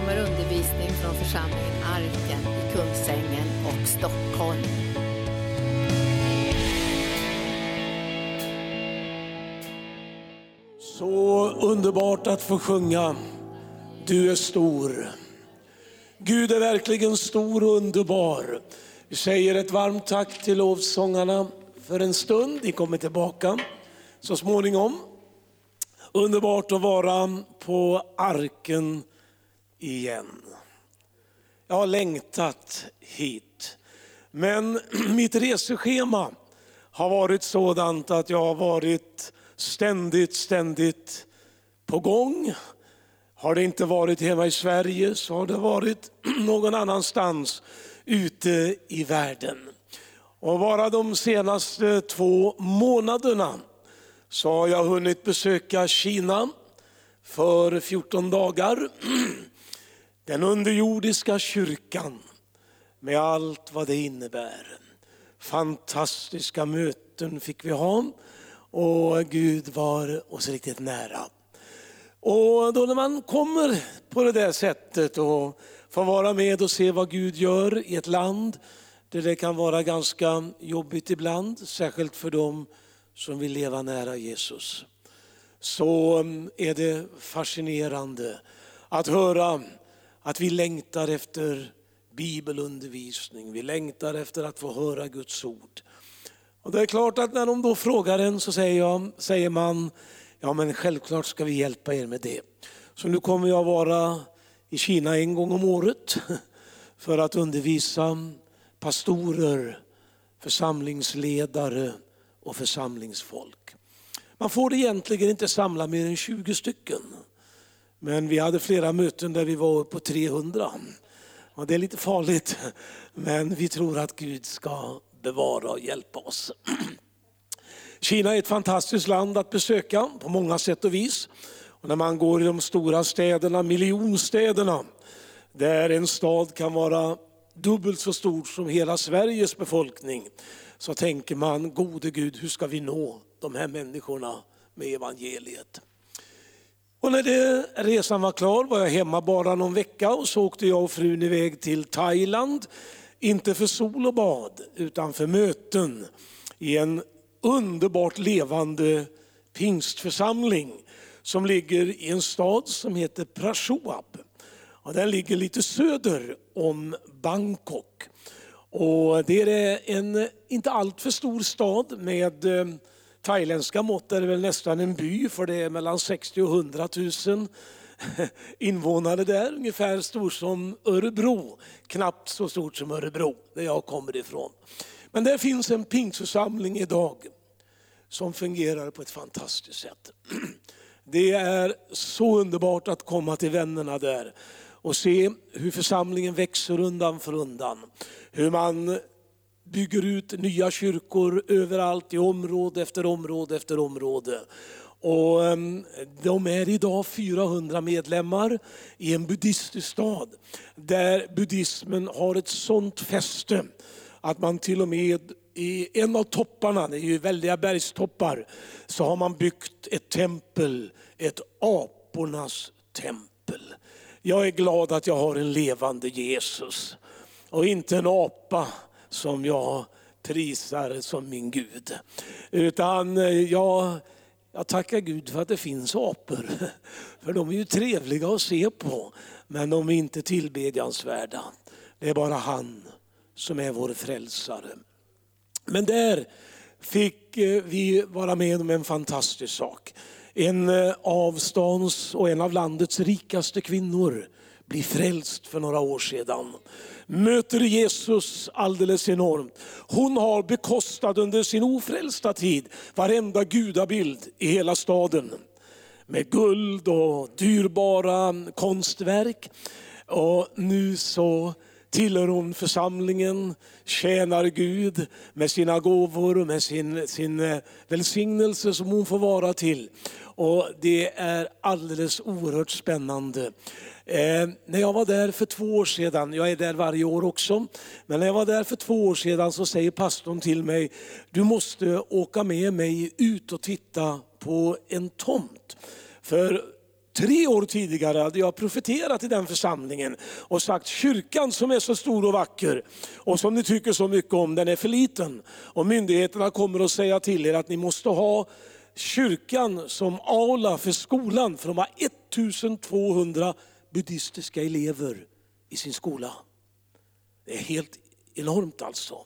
kommer undervisning från församlingen Arken i Kungsängen och Stockholm. Så underbart att få sjunga Du är stor. Gud är verkligen stor och underbar. Vi säger ett varmt tack till lovsångarna för en stund. Ni kommer tillbaka så småningom. Underbart att vara på arken igen. Jag har längtat hit. Men mitt reseschema har varit sådant att jag har varit ständigt, ständigt på gång. Har det inte varit hemma i Sverige så har det varit någon annanstans ute i världen. Och bara de senaste två månaderna så har jag hunnit besöka Kina för 14 dagar. Den underjordiska kyrkan med allt vad det innebär. Fantastiska möten fick vi ha och Gud var oss riktigt nära. Och då när man kommer på det där sättet och får vara med och se vad Gud gör i ett land där det kan vara ganska jobbigt ibland, särskilt för dem som vill leva nära Jesus. Så mm, är det fascinerande att höra att vi längtar efter bibelundervisning, vi längtar efter att få höra Guds ord. Och det är klart att när de då frågar en så säger, jag, säger man, ja men självklart ska vi hjälpa er med det. Så nu kommer jag vara i Kina en gång om året för att undervisa pastorer, församlingsledare och församlingsfolk. Man får egentligen inte samla mer än 20 stycken. Men vi hade flera möten där vi var på 300. Och det är lite farligt, men vi tror att Gud ska bevara och hjälpa oss. Kina är ett fantastiskt land att besöka på många sätt och vis. Och när man går i de stora städerna, miljonstäderna, där en stad kan vara dubbelt så stor som hela Sveriges befolkning, så tänker man, gode Gud, hur ska vi nå de här människorna med evangeliet? Och när det, resan var klar var jag hemma bara någon vecka och så åkte jag och frun iväg till Thailand. Inte för sol och bad utan för möten i en underbart levande pingstförsamling som ligger i en stad som heter Prashoab. Och den ligger lite söder om Bangkok. Och det är en inte alltför stor stad med eh, thailändska mått är det väl nästan en by för det är mellan 60 och 100 000 invånare där, ungefär stor som Örebro. Knappt så stort som Örebro, där jag kommer ifrån. Men där finns en pingstförsamling idag som fungerar på ett fantastiskt sätt. Det är så underbart att komma till vännerna där och se hur församlingen växer undan för undan. Hur man bygger ut nya kyrkor överallt i område efter område efter område. Och ehm, de är idag 400 medlemmar i en buddhistisk stad där buddhismen har ett sånt fäste att man till och med i en av topparna, det är ju väldiga bergstoppar, så har man byggt ett tempel, ett apornas tempel. Jag är glad att jag har en levande Jesus och inte en apa som jag prisar som min Gud. Utan eh, jag, jag tackar Gud för att det finns apor. För de är ju trevliga att se på, men de är inte tillbedjansvärda. Det är bara han som är vår frälsare. Men där fick eh, vi vara med om en fantastisk sak. En eh, av stans och en av landets rikaste kvinnor blir frälst för några år sedan möter Jesus alldeles enormt. Hon har bekostat under sin ofrälsta tid varenda gudabild i hela staden. Med guld och dyrbara konstverk. Och nu så tillhör hon församlingen, tjänar Gud med sina gåvor och med sin, sin eh, välsignelse som hon får vara till. Och Det är alldeles oerhört spännande. Eh, när jag var där för två år sedan, jag är där varje år också, men när jag var där för två år sedan så säger pastorn till mig, du måste åka med mig ut och titta på en tomt. För Tre år tidigare hade jag profeterat i den församlingen och sagt kyrkan som är så stor och vacker och som ni tycker så mycket om, den är för liten. Och myndigheterna kommer att säga till er att ni måste ha kyrkan som aula för skolan, för de har 1200 buddhistiska elever i sin skola. Det är helt enormt alltså.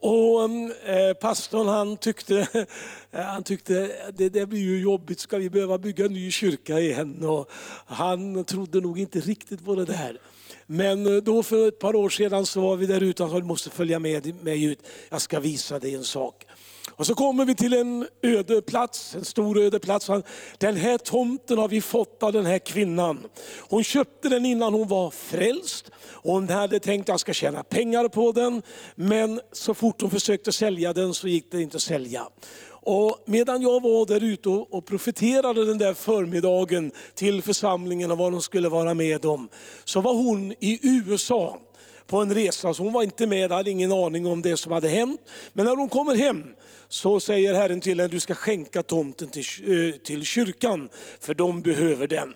Och mm, eh, pastorn han tyckte, eh, han tyckte det, det blir ju jobbigt, ska vi behöva bygga en ny kyrka igen? Och han trodde nog inte riktigt på det där. Men eh, då för ett par år sedan så var vi där ute och sa du måste följa med mig ut, jag ska visa dig en sak. Och så kommer vi till en öde plats, en stor öde plats. Den här tomten har vi fått av den här kvinnan. Hon köpte den innan hon var frälst. Hon hade tänkt att jag ska tjäna pengar på den. Men så fort hon försökte sälja den så gick det inte att sälja. Och medan jag var där ute och profeterade den där förmiddagen till församlingen och vad de skulle vara med om, så var hon i USA på en resa, så hon var inte med, hade ingen aning om det som hade hänt. Men när hon kommer hem så säger Herren till henne, du ska skänka tomten till, eh, till kyrkan, för de behöver den.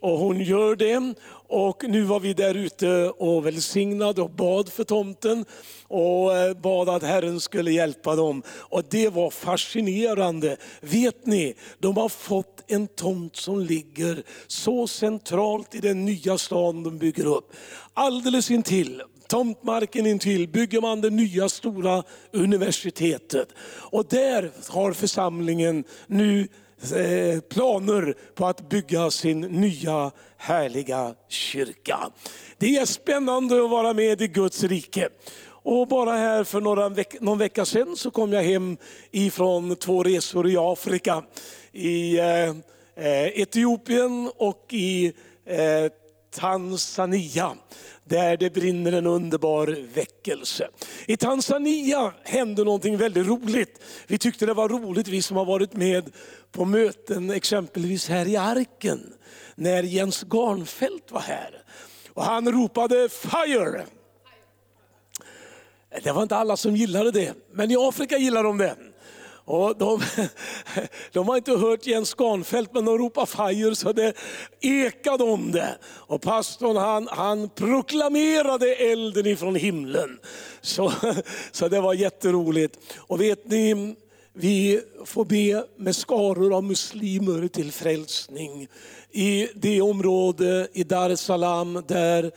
Och hon gör det. Och nu var vi där ute och välsignade och bad för tomten. Och eh, bad att Herren skulle hjälpa dem. Och det var fascinerande. Vet ni, de har fått en tomt som ligger så centralt i den nya stan de bygger upp. Alldeles intill tomtmarken intill bygger man det nya stora universitetet. Och där har församlingen nu eh, planer på att bygga sin nya härliga kyrka. Det är spännande att vara med i Guds rike. Och bara här för några veck någon vecka sedan så kom jag hem ifrån två resor i Afrika. I eh, eh Etiopien och i eh, Tanzania där det brinner en underbar väckelse. I Tanzania hände någonting väldigt roligt. Vi tyckte det var roligt, vi som har varit med på möten exempelvis här i Arken, när Jens Garnfeldt var här. Och han ropade fire. Det var inte alla som gillade det, men i Afrika gillar de det. Och de, de har inte hört Jens Skanfeldt men de ropar fire så det ekade om det. Och pastorn han, han proklamerade elden ifrån himlen. Så, så det var jätteroligt. Och vet ni, vi får be med skaror av muslimer till frälsning. I det område i Dar es Salaam där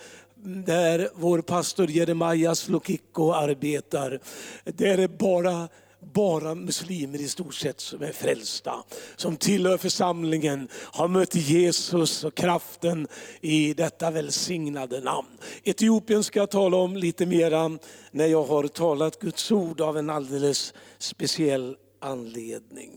där vår pastor Jeremias Lokiko arbetar. Där är bara bara muslimer i stort sett som är frälsta. Som tillhör församlingen, har mött Jesus och kraften i detta välsignade namn. Etiopien ska jag tala om lite mera när jag har talat Guds ord av en alldeles speciell anledning.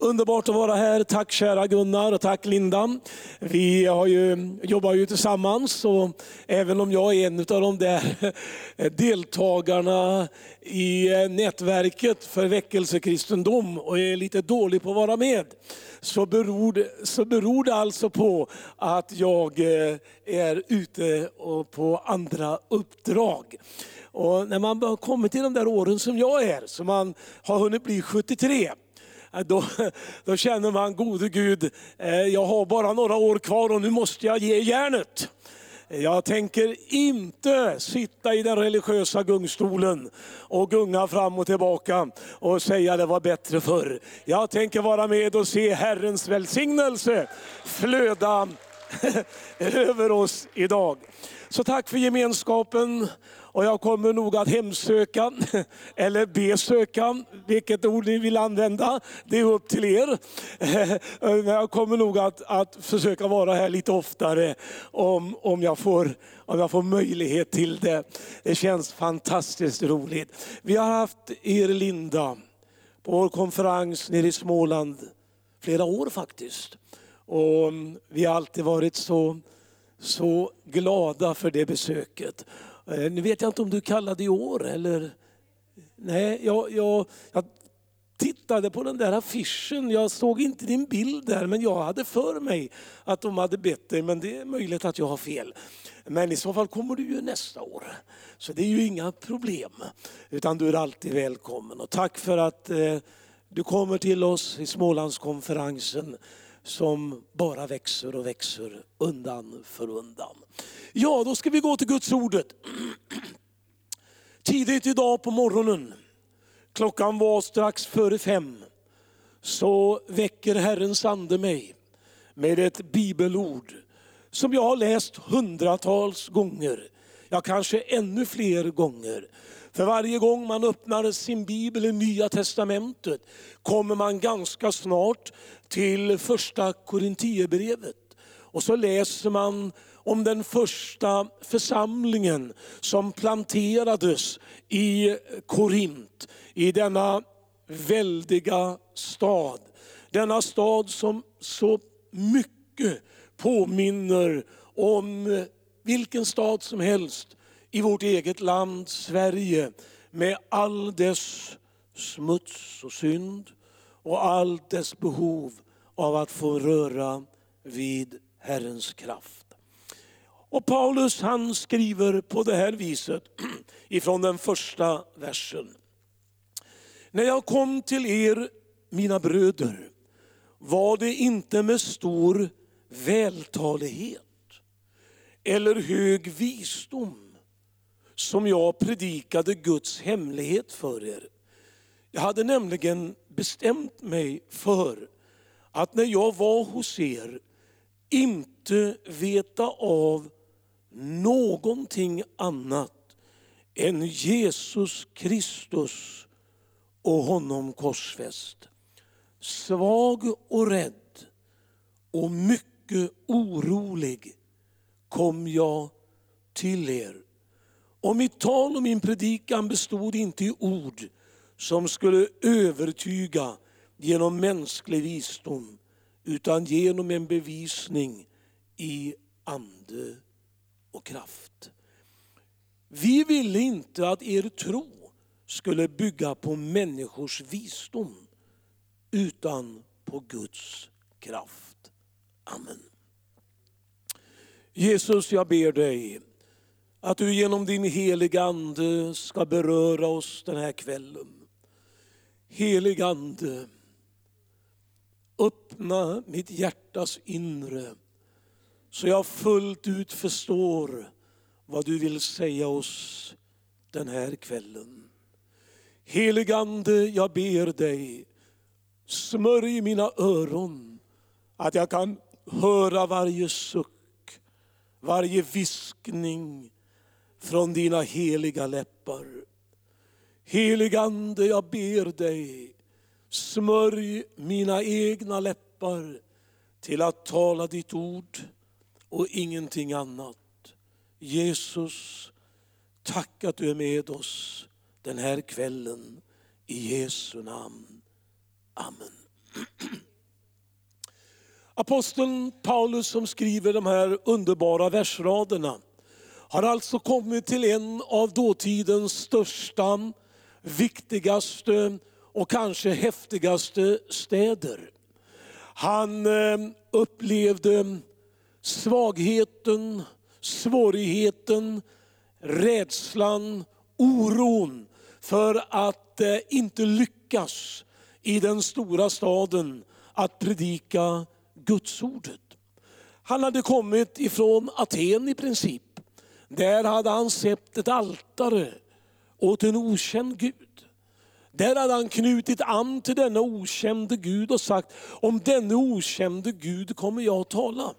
Underbart att vara här. Tack kära Gunnar och tack Linda. Vi har ju, jobbar ju tillsammans och även om jag är en av de där deltagarna i nätverket för väckelsekristendom och är lite dålig på att vara med, så beror, det, så beror det alltså på att jag eh, är ute på andra uppdrag. Och när man har kommit till de där åren som jag är, så man har hunnit bli 73, Äh, då, då känner man, gode Gud, eh, jag har bara några år kvar och nu måste jag ge järnet. Jag tänker inte sitta i den religiösa gungstolen och gunga fram och tillbaka och säga det var bättre förr. Jag tänker vara med och se Herrens välsignelse flöda över oss idag. Så tack för gemenskapen. Och jag kommer nog att hemsöka, eller besöka, vilket ord ni vill använda, det är upp till er. Men jag kommer nog att, att försöka vara här lite oftare om, om, jag får, om jag får möjlighet till det. Det känns fantastiskt roligt. Vi har haft er Linda på vår konferens nere i Småland flera år faktiskt. Och vi har alltid varit så, så glada för det besöket. Eh, nu vet jag inte om du kallade i år eller? Nej, jag, jag, jag tittade på den där affischen, jag såg inte din bild där men jag hade för mig att de hade bett dig men det är möjligt att jag har fel. Men i så fall kommer du ju nästa år. Så det är ju inga problem. Utan du är alltid välkommen. Och tack för att eh, du kommer till oss i Smålandskonferensen som bara växer och växer undan för undan. Ja, då ska vi gå till Guds ordet. Tidigt idag på morgonen, klockan var strax före fem, så väcker Herrens ande mig med ett bibelord som jag har läst hundratals gånger. Ja, kanske ännu fler gånger. För varje gång man öppnar sin bibel i Nya Testamentet kommer man ganska snart till första Korintierbrevet. Och så läser man om den första församlingen som planterades i Korint, i denna väldiga stad. Denna stad som så mycket påminner om vilken stad som helst i vårt eget land Sverige med all dess smuts och synd och allt dess behov av att få röra vid Herrens kraft. Och Paulus han skriver på det här viset ifrån den första versen. När jag kom till er, mina bröder, var det inte med stor vältalighet eller hög visdom som jag predikade Guds hemlighet för er. Jag hade nämligen bestämt mig för att när jag var hos er inte veta av någonting annat än Jesus Kristus och honom korsfäst. Svag och rädd och mycket orolig kom jag till er. Och mitt tal och min predikan bestod inte i ord som skulle övertyga genom mänsklig visdom, utan genom en bevisning i ande och kraft. Vi ville inte att er tro skulle bygga på människors visdom, utan på Guds kraft. Amen. Jesus, jag ber dig att du genom din heliga Ande ska beröra oss den här kvällen. Helig Ande, öppna mitt hjärtas inre så jag fullt ut förstår vad du vill säga oss den här kvällen. Helig Ande, jag ber dig, smörj mina öron att jag kan höra varje suck, varje viskning från dina heliga läppar. Helig Ande, jag ber dig, smörj mina egna läppar till att tala ditt ord och ingenting annat. Jesus, tack att du är med oss den här kvällen. I Jesu namn. Amen. Aposteln Paulus som skriver de här underbara versraderna har alltså kommit till en av dåtidens största, viktigaste och kanske häftigaste städer. Han eh, upplevde svagheten, svårigheten, rädslan, oron för att eh, inte lyckas i den stora staden att predika Gudsordet. Han hade kommit ifrån Aten i princip. Där hade han sett ett altare åt en okänd Gud. Där hade han knutit an till denna okände Gud och sagt, om denne okände Gud kommer jag att tala.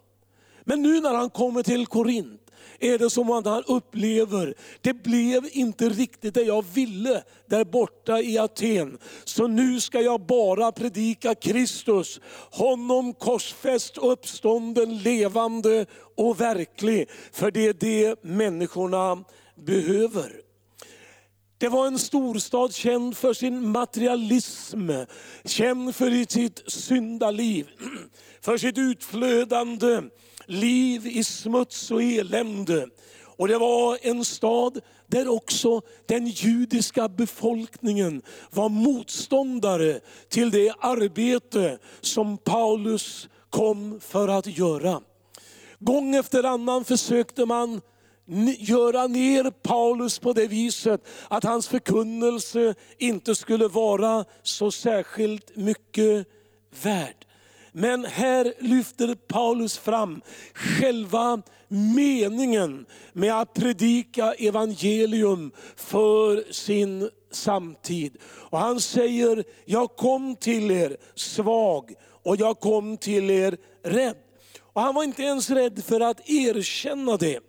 Men nu när han kommer till Korint är det som att han upplever, det blev inte riktigt det jag ville där borta i Aten. Så nu ska jag bara predika Kristus, honom korsfäst, uppstånden, levande och verklig. För det är det människorna behöver. Det var en storstad känd för sin materialism, känd för sitt syndaliv, för sitt utflödande liv i smuts och elände. Och det var en stad där också den judiska befolkningen var motståndare till det arbete som Paulus kom för att göra. Gång efter annan försökte man göra ner Paulus på det viset att hans förkunnelse inte skulle vara så särskilt mycket värd. Men här lyfter Paulus fram själva meningen med att predika evangelium för sin samtid. Och han säger, jag kom till er svag och jag kom till er rädd. Och han var inte ens rädd för att erkänna det.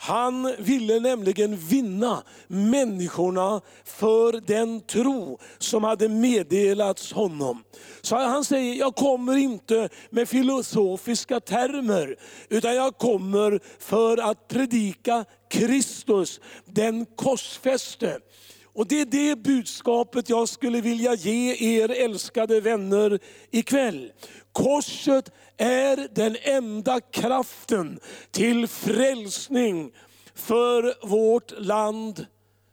Han ville nämligen vinna människorna för den tro som hade meddelats honom. Så han säger, jag kommer inte med filosofiska termer, utan jag kommer för att predika Kristus, den korsfäste. Och det är det budskapet jag skulle vilja ge er älskade vänner ikväll. Korset är den enda kraften till frälsning för vårt land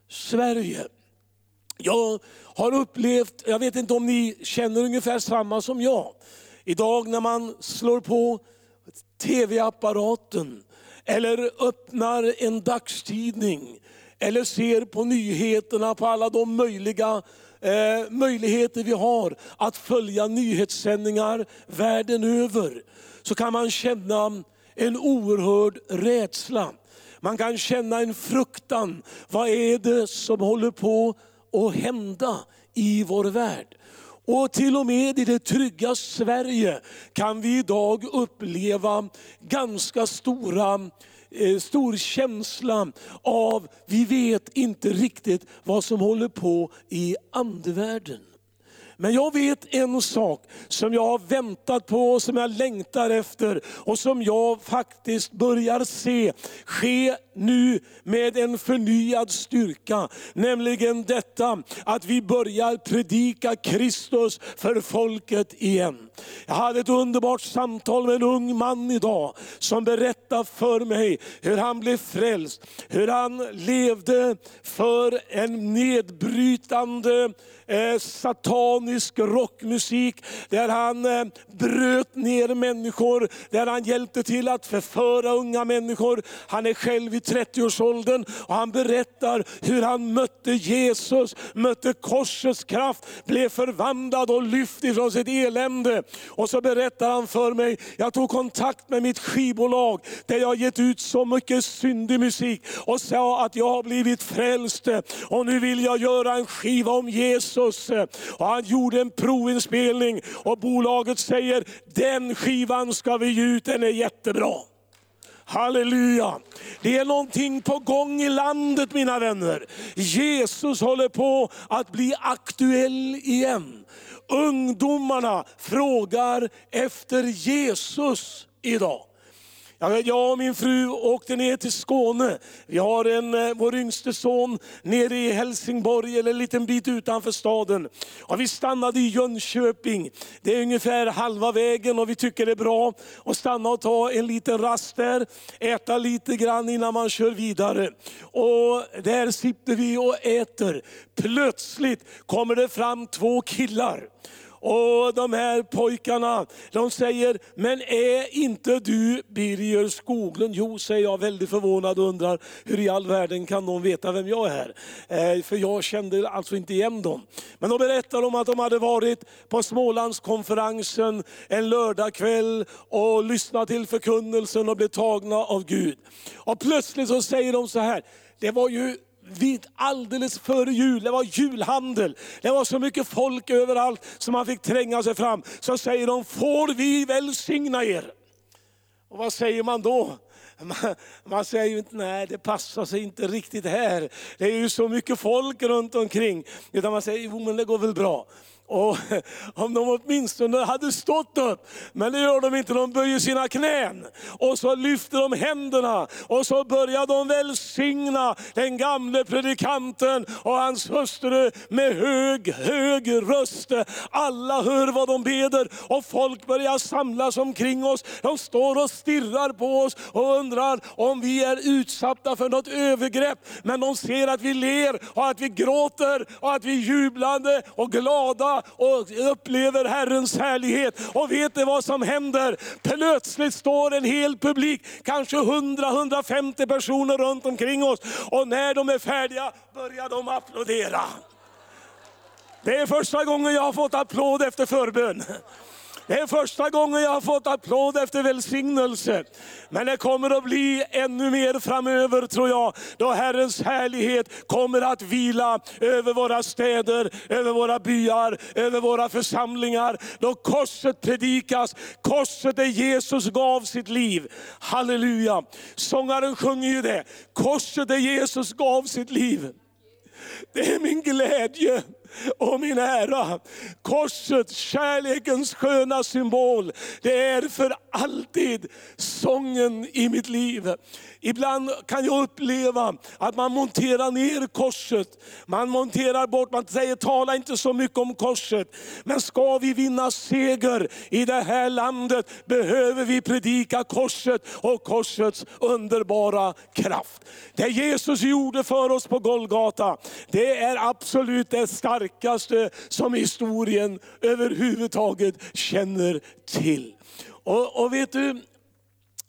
Sverige. Jag har upplevt, jag vet inte om ni känner ungefär samma som jag. Idag när man slår på tv-apparaten eller öppnar en dagstidning eller ser på nyheterna på alla de möjliga eh, möjligheter vi har att följa nyhetssändningar världen över, så kan man känna en oerhörd rädsla. Man kan känna en fruktan. Vad är det som håller på att hända i vår värld? Och till och med i det trygga Sverige kan vi idag uppleva ganska stora Eh, stor känsla av, vi vet inte riktigt vad som håller på i andevärlden. Men jag vet en sak som jag har väntat på, och som jag längtar efter och som jag faktiskt börjar se ske nu med en förnyad styrka. Nämligen detta att vi börjar predika Kristus för folket igen. Jag hade ett underbart samtal med en ung man idag som berättade för mig hur han blev frälst, hur han levde för en nedbrytande eh, satanisk rockmusik, där han eh, bröt ner människor, där han hjälpte till att förföra unga människor. Han är själv i 30-årsåldern och han berättar hur han mötte Jesus, mötte korsets kraft, blev förvandlad och lyft ifrån sitt elände. Och så berättar han för mig, jag tog kontakt med mitt skivbolag, där jag gett ut så mycket syndig musik och sa att jag har blivit frälst och nu vill jag göra en skiva om Jesus. Och han gjorde en provinspelning och bolaget säger, den skivan ska vi ge ut, den är jättebra. Halleluja! Det är någonting på gång i landet mina vänner. Jesus håller på att bli aktuell igen. Ungdomarna frågar efter Jesus idag. Jag och min fru åkte ner till Skåne. Vi har en, eh, vår yngste son nere i Helsingborg, eller en liten bit utanför staden. Och vi stannade i Jönköping. Det är ungefär halva vägen och vi tycker det är bra att stanna och ta en liten rast där, äta lite grann innan man kör vidare. Och där sitter vi och äter. Plötsligt kommer det fram två killar. Och de här pojkarna, de säger, men är inte du Birger Skoglund? Jo, säger jag väldigt förvånad och undrar, hur i all världen kan de veta vem jag är? Eh, för jag kände alltså inte igen dem. Men de berättar om att de hade varit på Smålandskonferensen en lördagkväll och lyssnat till förkunnelsen och blev tagna av Gud. Och plötsligt så säger de så här, det var ju vid alldeles före jul, det var julhandel. Det var så mycket folk överallt som man fick tränga sig fram. Så säger de, får vi välsigna er? Och vad säger man då? Man, man, säger ju inte, nej det passar sig inte riktigt här. Det är ju så mycket folk runt omkring. Utan man säger, jo men det går väl bra. Och om de åtminstone hade stått upp, men det gör de inte, de böjer sina knän. Och så lyfter de händerna och så börjar de välsigna den gamle predikanten och hans hustru med hög, hög röst. Alla hör vad de beder och folk börjar samlas omkring oss. De står och stirrar på oss och undrar om vi är utsatta för något övergrepp. Men de ser att vi ler och att vi gråter och att vi är jublande och glada och upplever Herrens härlighet. Och vet ni vad som händer? Plötsligt står en hel publik, kanske 100-150 personer runt omkring oss. Och när de är färdiga börjar de applådera. Det är första gången jag har fått applåd efter förbön. Det är första gången jag har fått applåd efter välsignelse. Men det kommer att bli ännu mer framöver tror jag, då Herrens härlighet kommer att vila över våra städer, över våra byar, över våra församlingar. Då korset predikas, korset där Jesus gav sitt liv. Halleluja! Sångaren sjunger ju det, korset där Jesus gav sitt liv. Det är min glädje och min ära. Korset, kärlekens sköna symbol, det är för alltid sången i mitt liv. Ibland kan jag uppleva att man monterar ner korset. Man monterar bort, man säger tala inte så mycket om korset. Men ska vi vinna seger i det här landet behöver vi predika korset och korsets underbara kraft. Det Jesus gjorde för oss på Golgata, det är absolut det starkaste som historien överhuvudtaget känner till. Och, och vet du,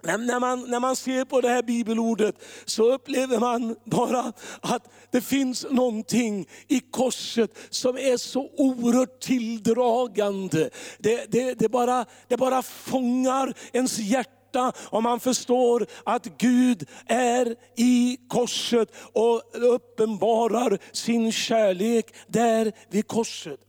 när man, när man ser på det här bibelordet så upplever man bara att det finns någonting i korset som är så oerhört tilldragande. Det, det, det, bara, det bara fångar ens hjärta om man förstår att Gud är i korset och uppenbarar sin kärlek där vid korset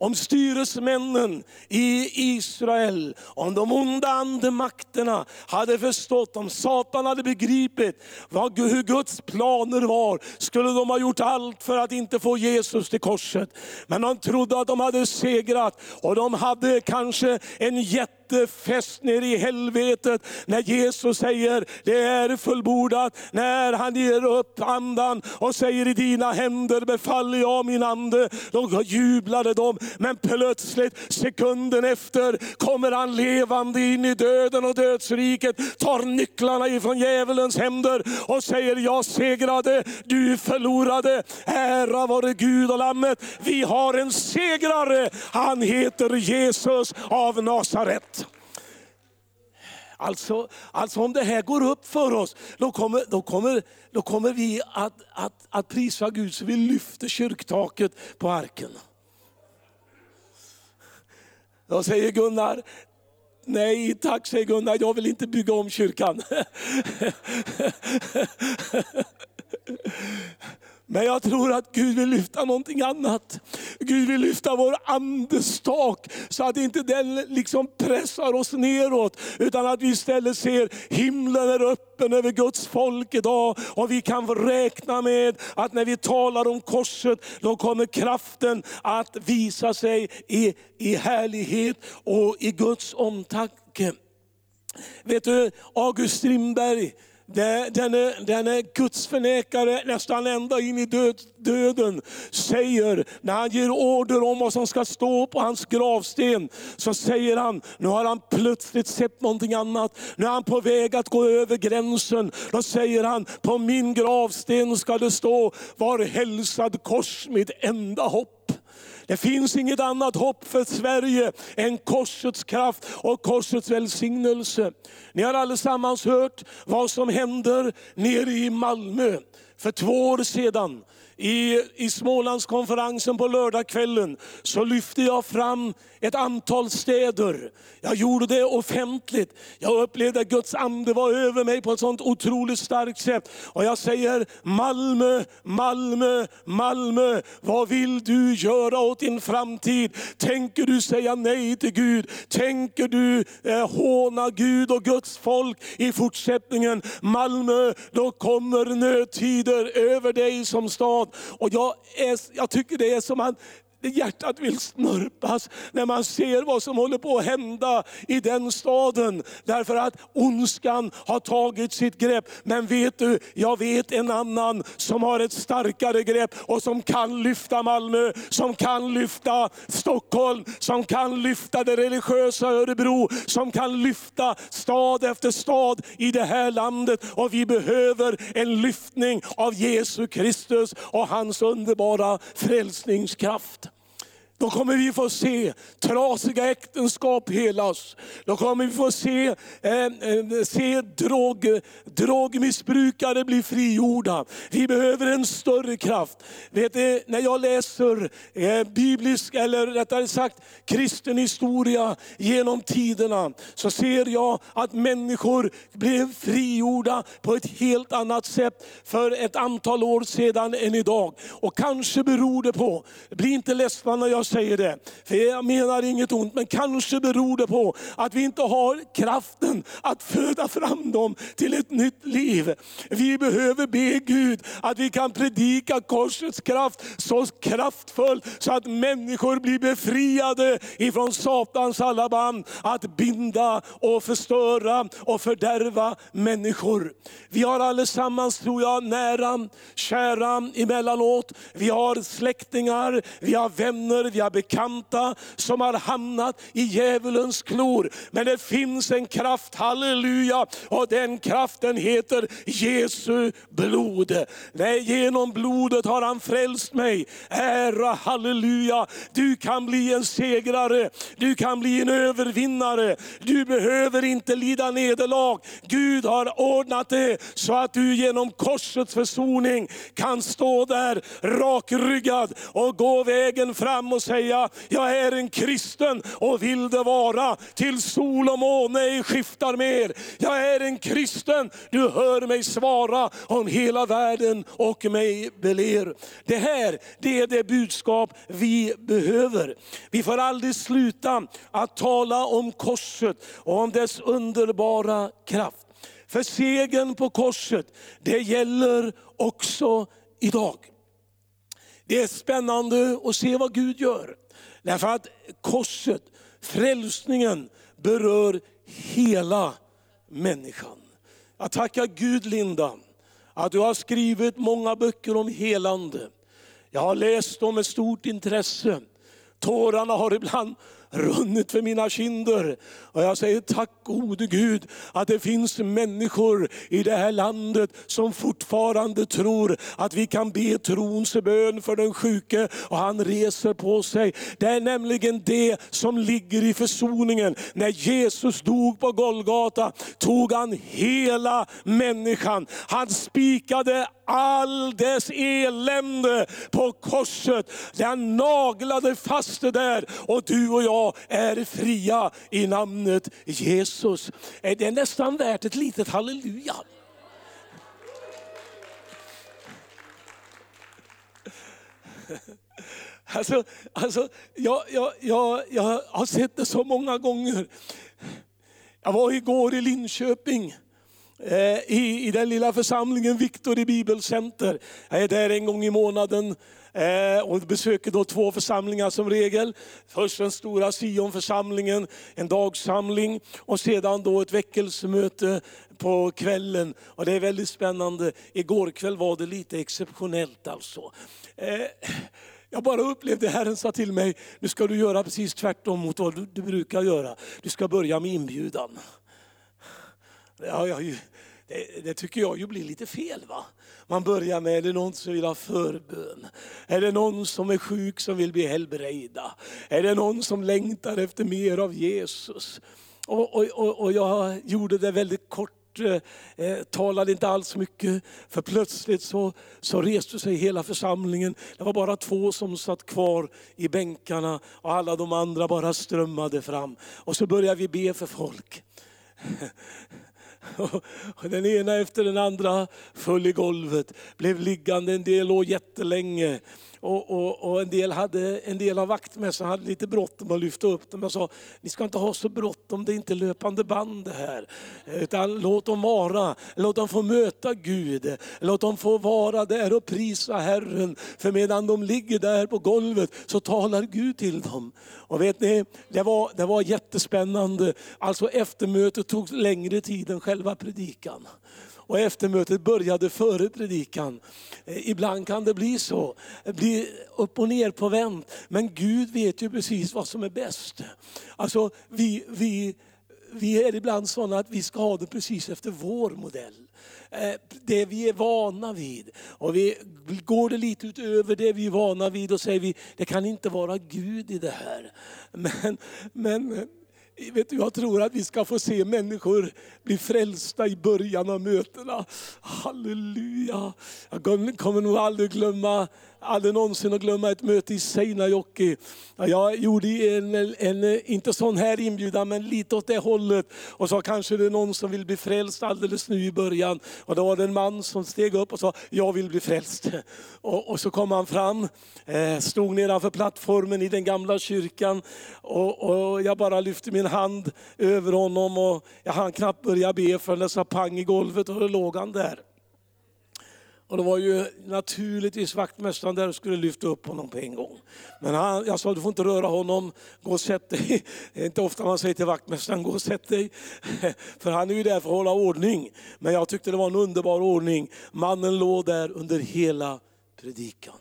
om styresmännen i Israel, om de onda andemakterna hade förstått, om Satan hade begripit vad, hur Guds planer var, skulle de ha gjort allt för att inte få Jesus till korset. Men de trodde att de hade segrat och de hade kanske en jätte fäst nere i helvetet när Jesus säger det är fullbordat. När han ger upp andan och säger i dina händer befaller jag min ande. Då jublade de. Men plötsligt sekunden efter kommer han levande in i döden och dödsriket. Tar nycklarna ifrån djävulens händer och säger jag segrade, du förlorade. Ära vare Gud och Lammet. Vi har en segrare. Han heter Jesus av Nasaret. Alltså, alltså om det här går upp för oss, då kommer, då kommer, då kommer vi att, att, att prisa Gud så vi lyfter kyrktaket på arken. Då säger Gunnar, nej tack säger Gunnar, jag vill inte bygga om kyrkan. Men jag tror att Gud vill lyfta någonting annat. Gud vill lyfta vår andestak så att inte den liksom pressar oss neråt. Utan att vi istället ser himlen är öppen över Guds folk idag. Och vi kan räkna med att när vi talar om korset, då kommer kraften att visa sig i, i härlighet och i Guds omtanke. Vet du, August Strindberg, Denne, denne gudsförnekare nästan ända in i död, döden säger, när han ger order om vad som ska stå på hans gravsten, så säger han, nu har han plötsligt sett någonting annat. Nu är han på väg att gå över gränsen. Då säger han, på min gravsten ska det stå, var hälsad kors mitt enda hopp. Det finns inget annat hopp för Sverige än korsets kraft och korsets välsignelse. Ni har allesammans hört vad som händer nere i Malmö för två år sedan i, i Smålandskonferensen på lördagskvällen så lyfte jag fram ett antal städer. Jag gjorde det offentligt. Jag upplevde att Guds ande var över mig på ett sånt otroligt starkt sätt. Och jag säger Malmö, Malmö, Malmö, vad vill du göra åt din framtid? Tänker du säga nej till Gud? Tänker du eh, håna Gud och Guds folk i fortsättningen? Malmö, då kommer nödtider över dig som stad. Och jag, är, jag tycker det är som att hjärtat vill snörpas när man ser vad som håller på att hända i den staden. Därför att ondskan har tagit sitt grepp. Men vet du, jag vet en annan som har ett starkare grepp och som kan lyfta Malmö, som kan lyfta Stockholm, som kan lyfta det religiösa Örebro, som kan lyfta stad efter stad i det här landet. Och vi behöver en lyftning av Jesus Kristus och hans underbara frälsningskraft. Då kommer vi få se trasiga äktenskap helas. Då kommer vi få se, eh, eh se drog, drogmissbrukare bli frigjorda. Vi behöver en större kraft. Vet du, när jag läser eh, biblisk, eller rättare sagt kristen historia genom tiderna, så ser jag att människor blev frigjorda på ett helt annat sätt för ett antal år sedan än idag. Och kanske beror det på, bli inte ledsna när jag säger det, för jag menar inget ont, men kanske beror det på att vi inte har kraften att föda fram dem till ett nytt liv. Vi behöver be Gud att vi kan predika korsets kraft så kraftfull så att människor blir befriade ifrån Satans alla band att binda och förstöra och fördärva människor. Vi har allesammans, tror jag, nära, kära emellanåt. Vi har släktingar, vi har vänner, vi har bekanta som har hamnat i djävulens klor. Men det finns en kraft, halleluja, och den kraften heter Jesu blod. Nej, genom blodet har han frälst mig. Ära, halleluja. Du kan bli en segrare, du kan bli en övervinnare. Du behöver inte lida nederlag. Gud har ordnat det så att du genom korsets försoning kan stå där rakryggad och gå vägen fram och säga, jag är en kristen och vill det vara till sol och måne ej skiftar mer. Jag är en kristen, du hör mig svara om hela världen och mig beler. Det här, det är det budskap vi behöver. Vi får aldrig sluta att tala om korset och om dess underbara kraft. För segern på korset, det gäller också idag. Det är spännande att se vad Gud gör. Därför att korset, frälsningen, berör hela människan. Jag tackar Gud Linda, att du har skrivit många böcker om helande. Jag har läst dem med stort intresse. Tårarna har ibland runnit för mina kinder. Och jag säger tack gode Gud att det finns människor i det här landet som fortfarande tror att vi kan be trons bön för den sjuke och han reser på sig. Det är nämligen det som ligger i försoningen. När Jesus dog på Golgata tog han hela människan. Han spikade all dess elände på korset. Han naglade fast det där och du och jag är fria i namnet Jesus. Det är nästan värt ett litet halleluja. Alltså, alltså, jag, jag, jag, jag har sett det så många gånger. Jag var igår i Linköping. Eh, i, i den lilla församlingen Viktor i Bibelcenter. Jag är där en gång i månaden eh, och besöker då två församlingar som regel. Först den stora Sionförsamlingen, en dagsamling och sedan då ett väckelsemöte på kvällen. Och det är väldigt spännande. Igår kväll var det lite exceptionellt alltså. Eh, jag bara upplevde Herren sa till mig, nu ska du göra precis tvärtom mot vad du, du brukar göra. Du ska börja med inbjudan. Det, har jag ju, det, det, tycker jag ju blir lite fel. va? Man börjar med, är det någon som vill ha förbön? Är det någon som är sjuk som vill bli helbrägda? Är det någon som längtar efter mer av Jesus? Och, och, och, och jag gjorde det väldigt kort eh, eh talade inte alls mycket. För plötsligt så, så reste sig hela församlingen. Det var bara två som satt kvar i bänkarna och alla de andra bara strömmade fram. Och så började vi be för folk. Och den ena efter den andra föll i golvet, blev liggande, en del år jättelänge. Och, och, och, en, del hade, en del av vaktmästarna hade lite bråttom att lyfta upp dem. Jag sa, ni ska inte ha så bråttom, det är inte löpande band det här. Utan låt dem vara, låt dem få möta Gud. Låt dem få vara där och prisa Herren. För medan de ligger där på golvet så talar Gud till dem. Och vet ni, det var, det var jättespännande. Alltså eftermötet tog längre tid än själva predikan och eftermötet började före predikan. Eh, ibland kan det bli så, bli upp och ner på vänt. Men Gud vet ju precis vad som är bäst. Alltså vi, vi vi är ibland sådana att vi ska ha det precis efter vår modell. Eh, det vi är vana vid. Och vi går det lite utöver det vi är vana vid och säger vi, det kan inte vara Gud i det här. Men, men Vet du, jag tror att vi ska få se människor bli frälsta i början av mötena. Halleluja! Jag kommer nog aldrig glömma aldrig någonsin att glömma ett möte i Seinäjoki. Jag gjorde en, en, inte sån här inbjudan, men lite åt det hållet. Och sa, kanske det är någon som vill bli frälst alldeles nu i början. Och då var det en man som steg upp och sa, jag vill bli frälst. Och, och så kom han fram, eh, stod nedanför plattformen i den gamla kyrkan. Och, och jag bara lyfte min hand över honom och jag hann knappt börja be förrän det sa pang i golvet och då låg han där. Och det var ju naturligtvis vaktmästaren där och skulle lyfta upp honom på en gång. Men han, jag sa, du får inte röra honom, gå och sätt dig. Det är inte ofta man säger till vaktmästaren, gå och sätt dig. För han är ju där för att hålla ordning. Men jag tyckte det var en underbar ordning. Mannen låg där under hela predikan.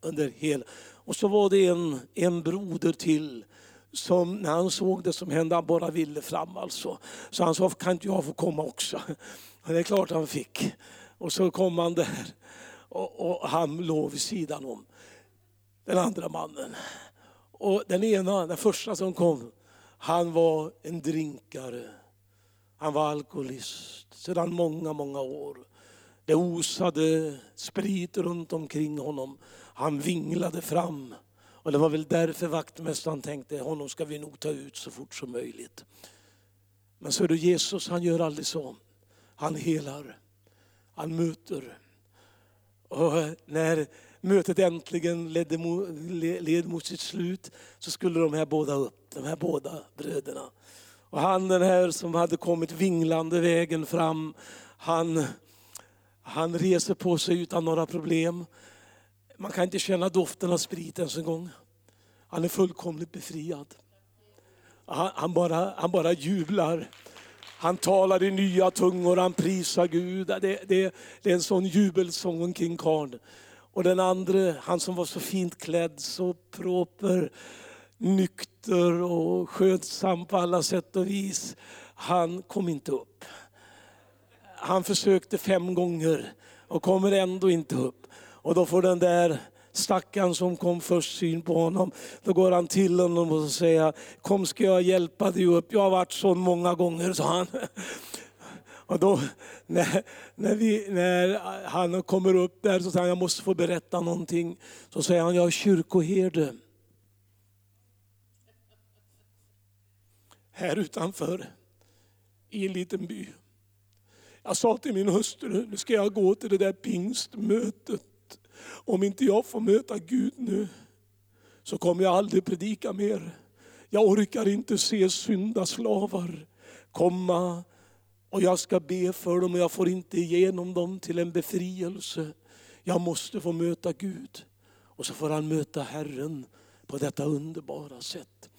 Under hela. Och så var det en, en broder till som när han såg det som hände, han bara ville fram alltså. Så han sa, kan inte jag få komma också? Men det är klart han fick. Och så kom han där och, och han låg vid sidan om den andra mannen. Och den ena, den första som kom, han var en drinkare. Han var alkoholist sedan många, många år. Det osade sprit runt omkring honom. Han vinglade fram. Och det var väl därför vaktmästaren tänkte, honom ska vi nog ta ut så fort som möjligt. Men så är det Jesus, han gör aldrig så. Han helar han möter. Och när mötet äntligen ledde led mot sitt slut så skulle de här båda upp, de här båda bröderna. Och han den här som hade kommit vinglande vägen fram, han, han reser på sig utan några problem. Man kan inte känna doften av sprit ens en gång. Han är fullkomligt befriad. Han, han, bara, han bara jublar. Han talar i nya tungor, han prisar Gud. Det, det, det är en sån jubelsång omkring karln. Och den andra, han som var så fint klädd, så proper, nykter och skötsam på alla sätt och vis. Han kom inte upp. Han försökte fem gånger och kommer ändå inte upp. Och då får den där stackaren som kom först syn på honom. Då går han till honom och säger, kom ska jag hjälpa dig upp. Jag har varit så många gånger, sa han. Och då när, när, vi, när han kommer upp där så säger han, jag måste få berätta någonting. Så säger han, jag är kyrkoherde. Här utanför, i en liten by. Jag sa till min hustru, nu ska jag gå till det där pingstmötet om inte jag får möta Gud nu så kommer jag aldrig predika mer. Jag orkar inte se syndaslavar komma och jag ska be för dem och jag får inte igenom dem till en befrielse. Jag måste få möta Gud. Och så får han möta Herren på detta underbara sätt.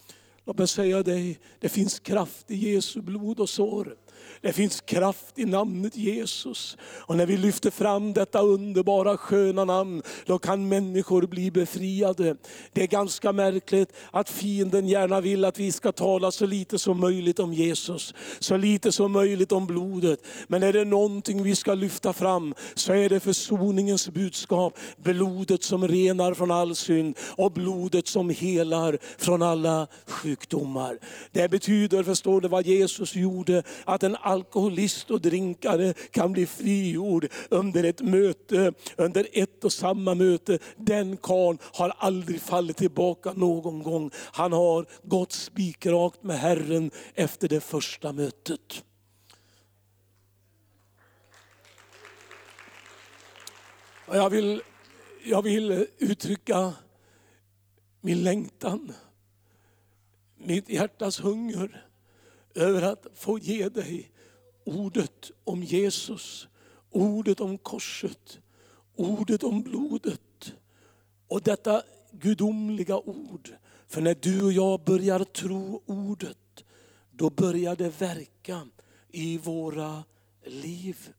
Låt mig säga dig, det finns kraft i Jesu blod och sår. Det finns kraft i namnet Jesus. Och när vi lyfter fram detta underbara sköna namn, då kan människor bli befriade. Det är ganska märkligt att fienden gärna vill att vi ska tala så lite som möjligt om Jesus. Så lite som möjligt om blodet. Men är det någonting vi ska lyfta fram så är det försoningens budskap. Blodet som renar från all synd och blodet som helar från alla sjukdomar. Det betyder, förstår du vad Jesus gjorde, att en alkoholist och drinkare kan bli frigjord under ett möte, under ett och samma möte. Den karln har aldrig fallit tillbaka någon gång. Han har gått spikrakt med Herren efter det första mötet. Jag vill, jag vill uttrycka min längtan, mitt hjärtas hunger över att få ge dig ordet om Jesus, ordet om korset, ordet om blodet. Och detta gudomliga ord. För när du och jag börjar tro ordet, då börjar det verka i våra liv.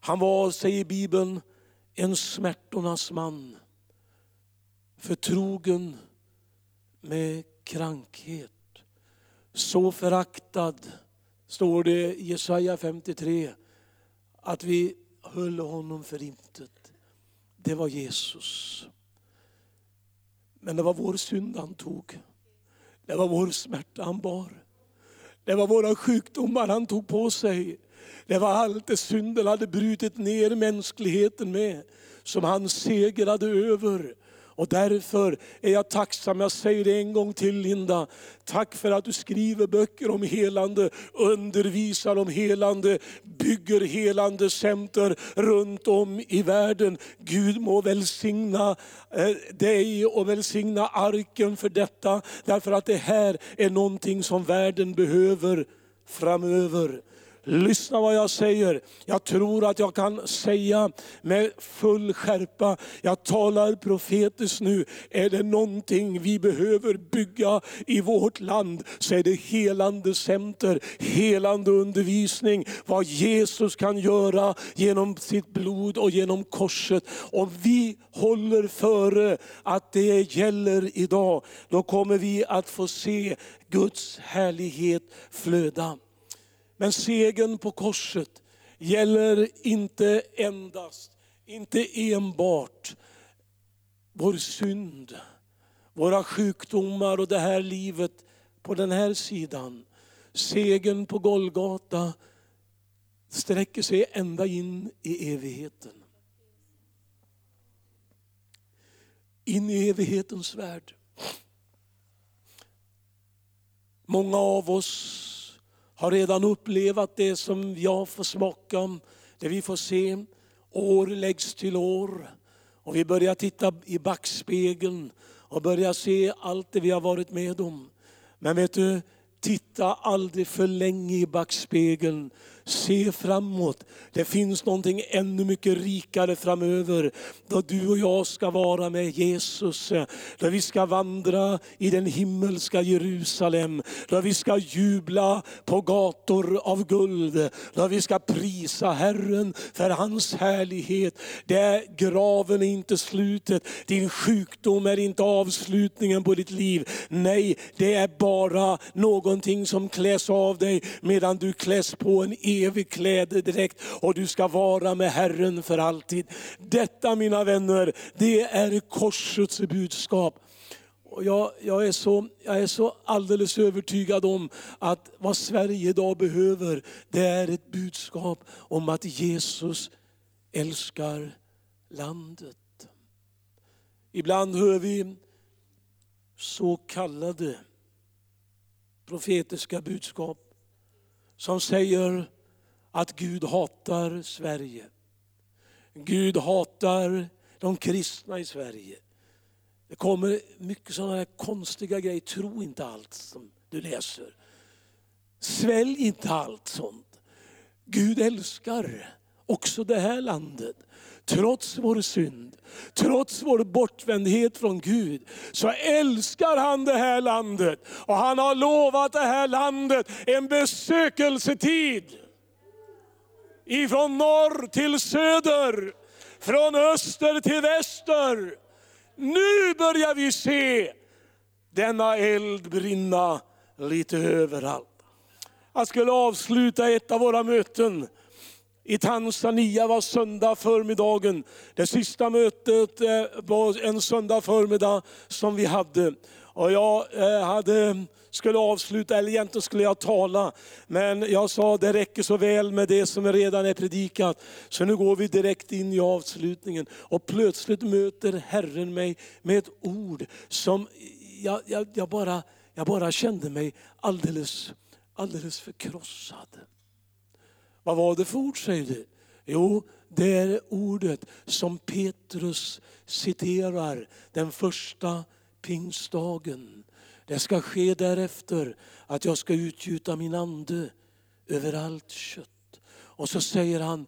Han var, säger Bibeln, en smärtornas man. Förtrogen med krankhet så föraktad, står det i Jesaja 53, att vi höll honom för intet. Det var Jesus. Men det var vår synd han tog. Det var vår smärta han bar. Det var våra sjukdomar han tog på sig. Det var allt det synden hade brutit ner mänskligheten med, som han segrade över. Och därför är jag tacksam, jag säger det en gång till Linda. Tack för att du skriver böcker om helande, undervisar om helande, bygger helande center runt om i världen. Gud må välsigna eh, dig och välsigna arken för detta. Därför att det här är någonting som världen behöver framöver. Lyssna vad jag säger. Jag tror att jag kan säga med full skärpa, jag talar profetiskt nu. Är det någonting vi behöver bygga i vårt land så är det helande center, helande undervisning. Vad Jesus kan göra genom sitt blod och genom korset. Om vi håller före att det gäller idag, då kommer vi att få se Guds härlighet flöda. Men segern på korset gäller inte endast, inte enbart vår synd, våra sjukdomar och det här livet på den här sidan. Segern på Golgata sträcker sig ända in i evigheten. In i evighetens värld. Många av oss har redan upplevt det som jag får smaka, det vi får se. År läggs till år och vi börjar titta i backspegeln och börjar se allt det vi har varit med om. Men vet du, titta aldrig för länge i backspegeln. Se framåt. Det finns någonting ännu mycket rikare framöver. Då du och jag ska vara med Jesus. Då vi ska vandra i den himmelska Jerusalem. Då vi ska jubla på gator av guld. Då vi ska prisa Herren för hans härlighet. Där graven är inte slutet. Din sjukdom är inte avslutningen på ditt liv. Nej, det är bara någonting som kläs av dig medan du kläs på en evig klädedräkt och du ska vara med Herren för alltid. Detta mina vänner, det är korsets budskap. Jag, jag, är så, jag är så alldeles övertygad om att vad Sverige idag behöver, det är ett budskap om att Jesus älskar landet. Ibland hör vi så kallade profetiska budskap som säger att Gud hatar Sverige. Gud hatar de kristna i Sverige. Det kommer mycket sådana här konstiga grejer. Tro inte allt som du läser. Svälj inte allt sånt. Gud älskar också det här landet. Trots vår synd, trots vår bortvändhet från Gud, så älskar han det här landet. Och han har lovat det här landet en besökelsetid ifrån norr till söder, från öster till väster. Nu börjar vi se denna eld brinna lite överallt. Jag skulle avsluta ett av våra möten i Tanzania var söndag förmiddagen. Det sista mötet eh, var en söndag förmiddag som vi hade. Och jag eh, hade, skulle avsluta, eller egentligen skulle jag tala. Men jag sa det räcker så väl med det som redan är predikat. Så nu går vi direkt in i avslutningen. Och plötsligt möter Herren mig med ett ord som jag, jag, jag, bara, jag bara kände mig alldeles, alldeles förkrossad. Vad var det för ord säger du? Jo, det är ordet som Petrus citerar den första pingstdagen. Det ska ske därefter att jag ska utgjuta min ande över allt kött. Och så säger han,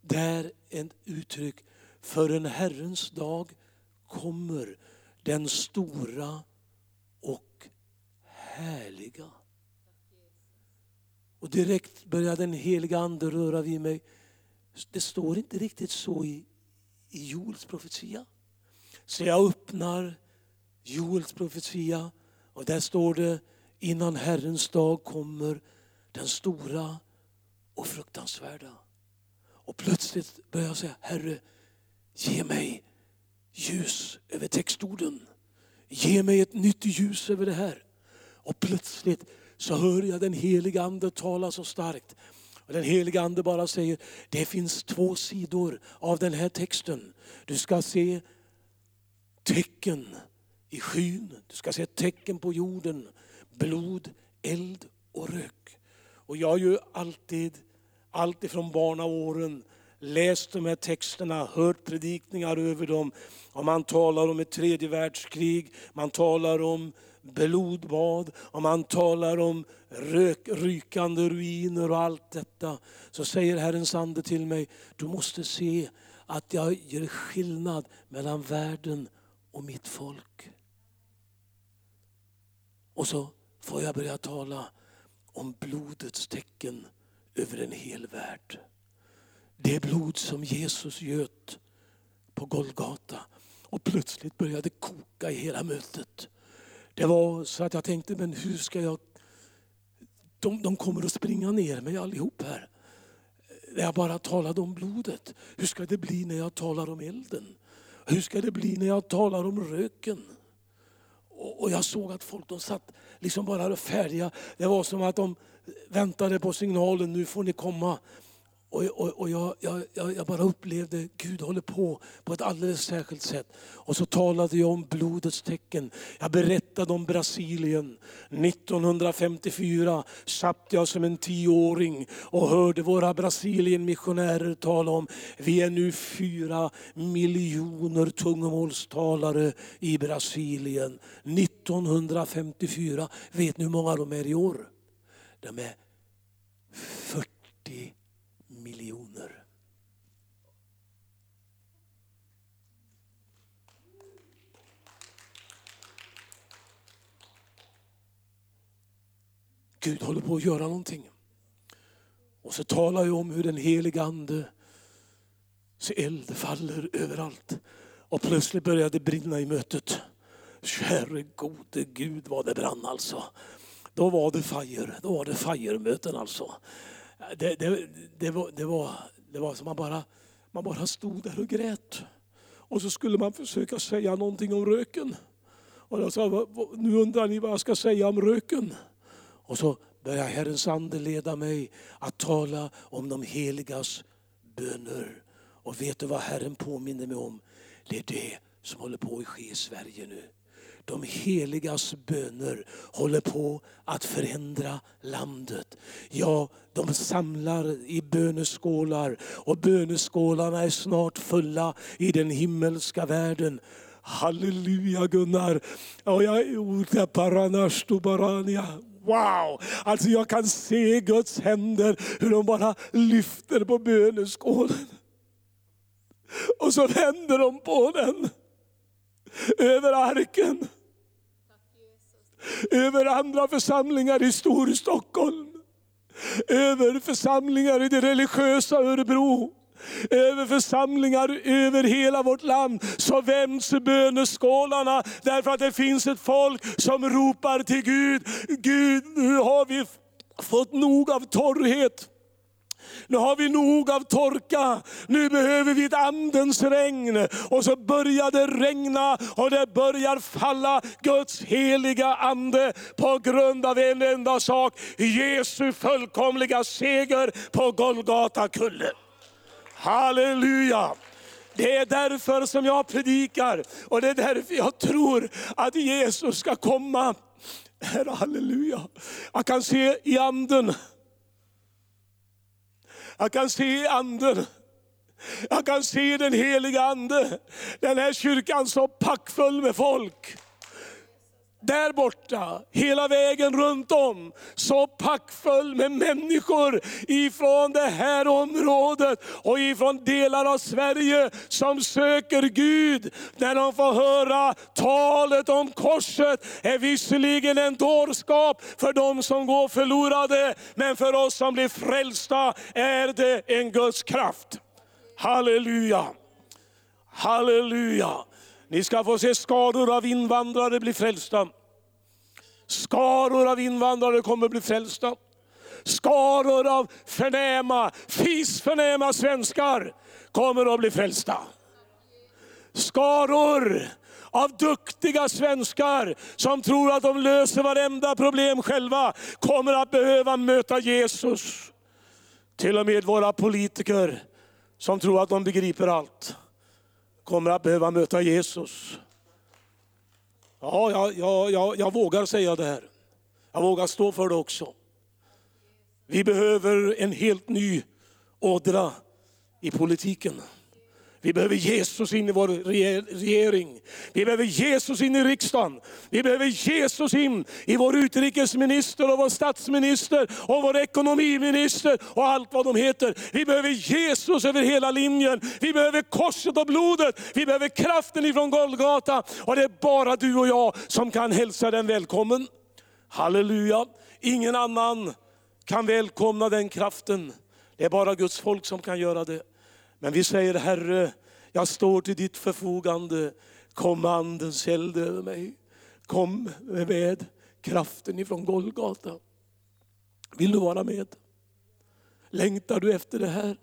där ett uttryck, för en Herrens dag kommer den stora och härliga. Och direkt börjar den heliga ande röra vid mig. Det står inte riktigt så i, i Joels profetia. Så jag öppnar Joels profetia och där står det innan Herrens dag kommer, den stora och fruktansvärda. Och plötsligt börjar jag säga, Herre, ge mig ljus över textorden. Ge mig ett nytt ljus över det här. Och plötsligt så hör jag den heliga Ande tala så starkt. Och den heliga Ande bara säger, det finns två sidor av den här texten. Du ska se tecken i skyn, du ska se tecken på jorden, blod, eld och rök. Och jag har ju alltid, alltid från barnaåren läst de här texterna, hört predikningar över dem. Och man talar om ett tredje världskrig, man talar om blodbad och man talar om rök, rykande ruiner och allt detta. Så säger Herrens ande till mig, du måste se att jag gör skillnad mellan världen och mitt folk. Och så får jag börja tala om blodets tecken över en hel värld. Det blod som Jesus göt på Golgata. Och plötsligt började koka i hela mötet. Det var så att jag tänkte, men hur ska jag... De, de kommer att springa ner mig allihop här. När jag bara talade om blodet. Hur ska det bli när jag talar om elden? Hur ska det bli när jag talar om röken? Och, och jag såg att folk de satt liksom bara färdiga. Det var som att de väntade på signalen, nu får ni komma. Och, och, och jag, jag, jag, bara upplevde Gud håller på på ett alldeles särskilt sätt. Och så talade jag om blodets tecken. Jag berättade om Brasilien. 1954 satt jag som en tioåring och hörde våra Brasilien-missionärer tala om, vi är nu fyra miljoner tungomålstalare i Brasilien. 1954, vet ni hur många de är i år? De är 40 miljoner. Gud håller på att göra någonting. Och så talar jag om hur den heliga Ande, så eld faller överallt. Och plötsligt började det brinna i mötet. Käre gode Gud vad det brann alltså. Då var det fire, då var det fire-möten alltså det, det, det, var, det, var, det var som man bara, man bara stod där och grät. Och så skulle man försöka säga någonting om röken. Och jag sa, nu undrar ni vad jag ska säga om röken. Och så började Herrens ande leda mig att tala om de heligas böner. Och vet du vad Herren påminner mig om? Det är det som håller på att ske i Sverige nu de heligas böner håller på att förändra landet. Ja, de samlar i böneskålar och böneskålarna är snart fulla i den himmelska världen. Halleluja Gunnar! Och jag Wow! Alltså jag kan se Guds händer, hur de bara lyfter på böneskålen. Och så vänder de på den över arken. Över andra församlingar i Storstockholm. Över församlingar i det religiösa Örebro över församlingar över hela vårt land så vänds böneskålarna därför att det finns ett folk som ropar till Gud. Gud, nu har vi fått nog av torrhet. Nu har vi nog av torka, nu behöver vi ett andens regn. Och så börjar det regna och det börjar falla Guds heliga ande på grund av en enda sak, Jesu fullkomliga seger på Golgata kulle. Halleluja! Det är därför som jag predikar och det är därför jag tror att Jesus ska komma. Halleluja. Jag kan se i anden jag kan se anden. Jag kan se den heliga ande. Den här kyrkan så packfull med folk där borta, hela vägen runt om, så packfull med människor ifrån det här området och ifrån delar av Sverige som söker Gud. När de får höra talet om korset är visserligen en dårskap för de som går förlorade, men för oss som blir frälsta är det en Guds kraft. Halleluja! Halleluja! Ni ska få se skador av invandrare bli frälsta. Skaror av invandrare kommer bli frälsta. Skaror av förnäma, fisförnäma svenskar kommer att bli frälsta. Skaror av duktiga svenskar som tror att de löser varenda problem själva kommer att behöva möta Jesus. Till och med våra politiker som tror att de begriper allt kommer att behöva möta Jesus. Ja, jag, jag, jag, jag vågar säga det här. Jag vågar stå för det också. Vi behöver en helt ny ådra i politiken. Vi behöver Jesus in i vår regering. Vi behöver Jesus in i riksdagen. Vi behöver Jesus in i vår utrikesminister och vår statsminister och vår ekonomiminister och allt vad de heter. Vi behöver Jesus över hela linjen. Vi behöver korset och blodet. Vi behöver kraften ifrån Golgata. Och det är bara du och jag som kan hälsa den välkommen. Halleluja. Ingen annan kan välkomna den kraften. Det är bara Guds folk som kan göra det. Men vi säger Herre, jag står till ditt förfogande. Kom andens eld över mig. Kom med kraften ifrån Golgata. Vill du vara med? Längtar du efter det här?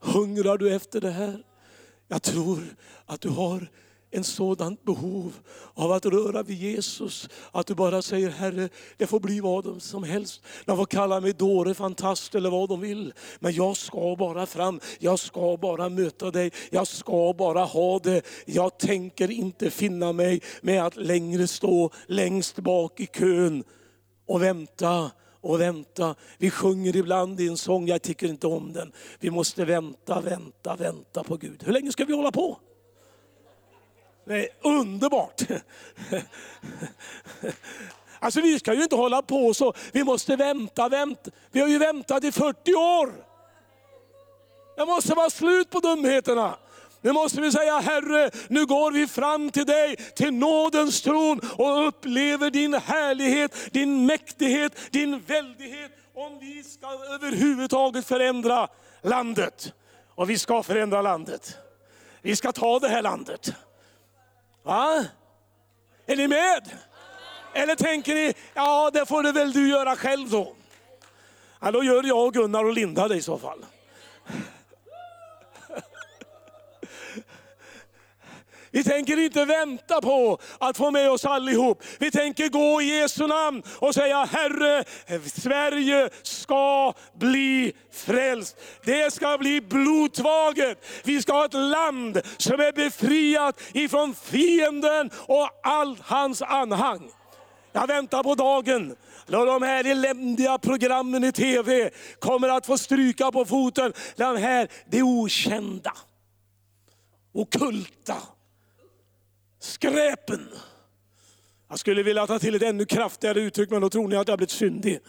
Hungrar du efter det här? Jag tror att du har en sådant behov av att röra vid Jesus. Att du bara säger Herre, det får bli vad som helst. De får kalla mig dåre, fantast eller vad de vill. Men jag ska bara fram, jag ska bara möta dig, jag ska bara ha det. Jag tänker inte finna mig med att längre stå längst bak i kön och vänta och vänta. Vi sjunger ibland i en sång, jag tycker inte om den. Vi måste vänta, vänta, vänta på Gud. Hur länge ska vi hålla på? Nej, underbart! Alltså vi ska ju inte hålla på så, vi måste vänta, vänta. Vi har ju väntat i 40 år. Det måste vara slut på dumheterna. Nu måste vi säga Herre, nu går vi fram till dig, till nådens tron och upplever din härlighet, din mäktighet, din väldighet. Om vi ska överhuvudtaget förändra landet. Och vi ska förändra landet. Vi ska ta det här landet. Va? Är ni med? Eller tänker ni, ja det får det väl du göra själv då. Ja, då gör jag, Gunnar och Linda det i så fall. Vi tänker inte vänta på att få med oss allihop. Vi tänker gå i Jesu namn och säga Herre, Sverige ska bli frälst. Det ska bli blodtvaget. Vi ska ha ett land som är befriat ifrån fienden och all hans anhang. Jag väntar på dagen då de här eländiga programmen i tv kommer att få stryka på foten. Den här, det okända, okulta, skräpen. Jag skulle vilja ta till ett ännu kraftigare uttryck, men då tror ni att jag har blivit syndig.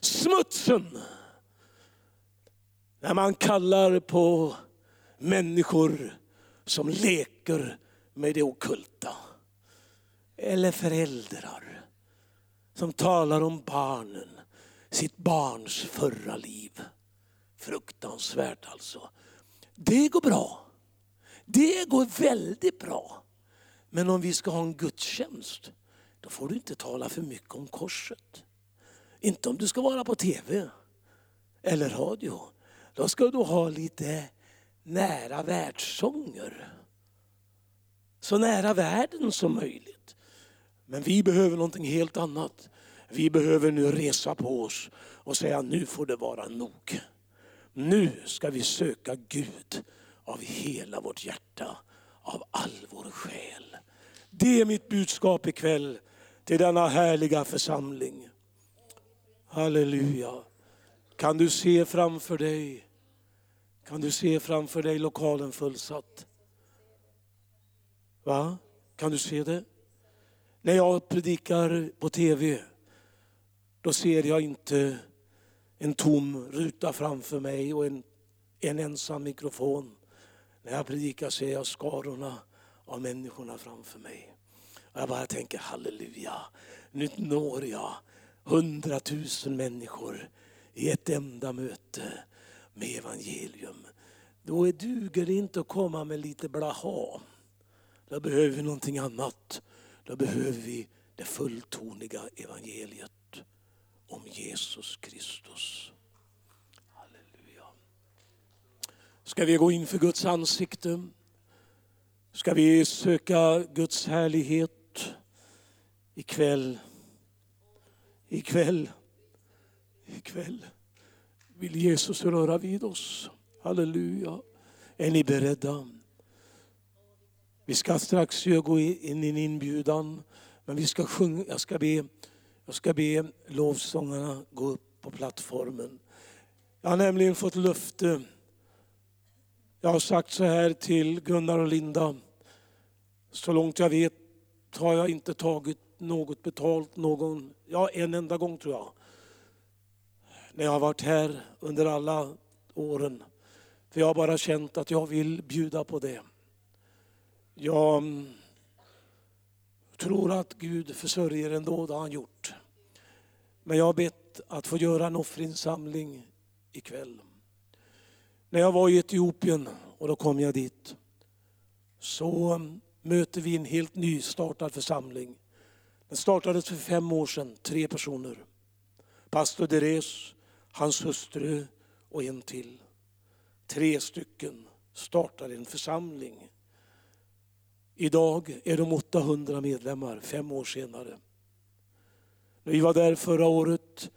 Smutsen. När man kallar på människor som leker med det okulta. Eller föräldrar som talar om barnen, sitt barns förra liv. Fruktansvärt alltså. Det går bra. Det går väldigt bra. Men om vi ska ha en gudstjänst, då får du inte tala för mycket om korset. Inte om du ska vara på tv eller radio. Då ska du ha lite nära världssånger. Så nära världen som möjligt. Men vi behöver någonting helt annat. Vi behöver nu resa på oss och säga nu får det vara nog. Nu ska vi söka Gud av hela vårt hjärta, av all vår själ. Det är mitt budskap ikväll till denna härliga församling. Halleluja. Kan du se framför dig, kan du se framför dig lokalen fullsatt? Va? Kan du se det? När jag predikar på tv, då ser jag inte en tom ruta framför mig och en, en ensam mikrofon. När jag predikar ser jag skarorna av människorna framför mig. Och jag bara tänker halleluja, nu når jag hundratusen människor i ett enda möte med evangelium. Då duger det inte att komma med lite blaha. Då behöver vi någonting annat. då behöver vi det fulltoniga evangeliet om Jesus Kristus. Halleluja. Ska vi gå in för Guds ansikte? Ska vi söka Guds härlighet ikväll? Ikväll, ikväll vill Jesus röra vid oss. Halleluja. Är ni beredda? Vi ska strax gå in i en inbjudan, men vi ska sjunga, jag ska be, jag ska be lovsångarna gå upp på plattformen. Jag har nämligen fått löfte. Jag har sagt så här till Gunnar och Linda. Så långt jag vet har jag inte tagit något betalt någon, ja en enda gång tror jag. När jag har varit här under alla åren. För jag har bara känt att jag vill bjuda på det. Jag mm, tror att Gud försörjer ändå, det har han gjort. Men jag har bett att få göra en offerinsamling ikväll. När jag var i Etiopien, och då kom jag dit, så möter vi en helt nystartad församling. Den startades för fem år sedan, tre personer. Pastor Deres, hans hustru och en till. Tre stycken startade en församling. Idag är de 800 medlemmar, fem år senare. När vi var där förra året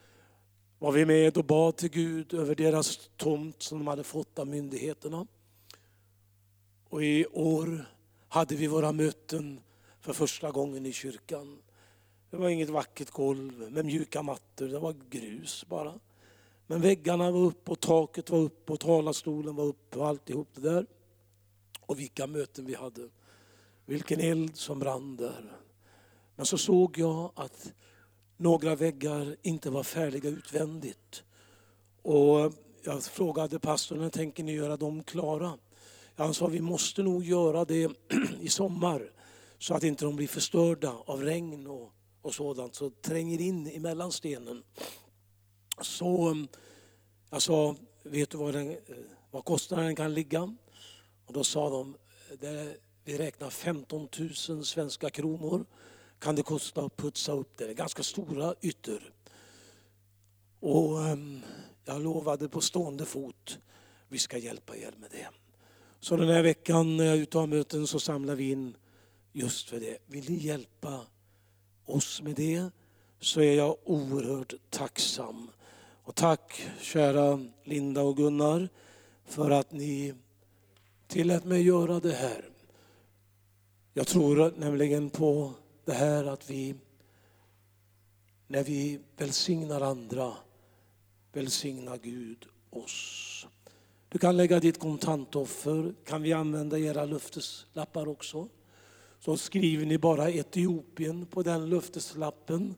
var vi med och bad till Gud över deras tomt som de hade fått av myndigheterna. Och i år hade vi våra möten för första gången i kyrkan. Det var inget vackert golv med mjuka mattor, det var grus bara. Men väggarna var upp och taket var upp och talarstolen var upp och alltihop det där. Och vilka möten vi hade. Vilken eld som brann där. Men så såg jag att några väggar inte var färdiga utvändigt. Och jag frågade pastorn, när tänker ni göra dem klara? Han sa, vi måste nog göra det i sommar så att inte de blir förstörda av regn och, och sådant, så tränger in emellan stenen. Så jag sa, vet du vad, den, vad kostnaden kan ligga? Och då sa de, det, vi räknar 15 000 svenska kronor kan det kosta att putsa upp det. Det är ganska stora ytor. Och ehm, jag lovade på stående fot, vi ska hjälpa er med det. Så den här veckan när jag är ute och har möten så samlar vi in just för det. Vill ni hjälpa oss med det så är jag oerhört tacksam. Och tack kära Linda och Gunnar för att ni tillät mig göra det här. Jag tror nämligen på det här att vi, när vi välsignar andra, välsignar Gud oss. Du kan lägga ditt kontantoffer, kan vi använda era löfteslappar också? Så skriver ni bara Etiopien på den löfteslappen.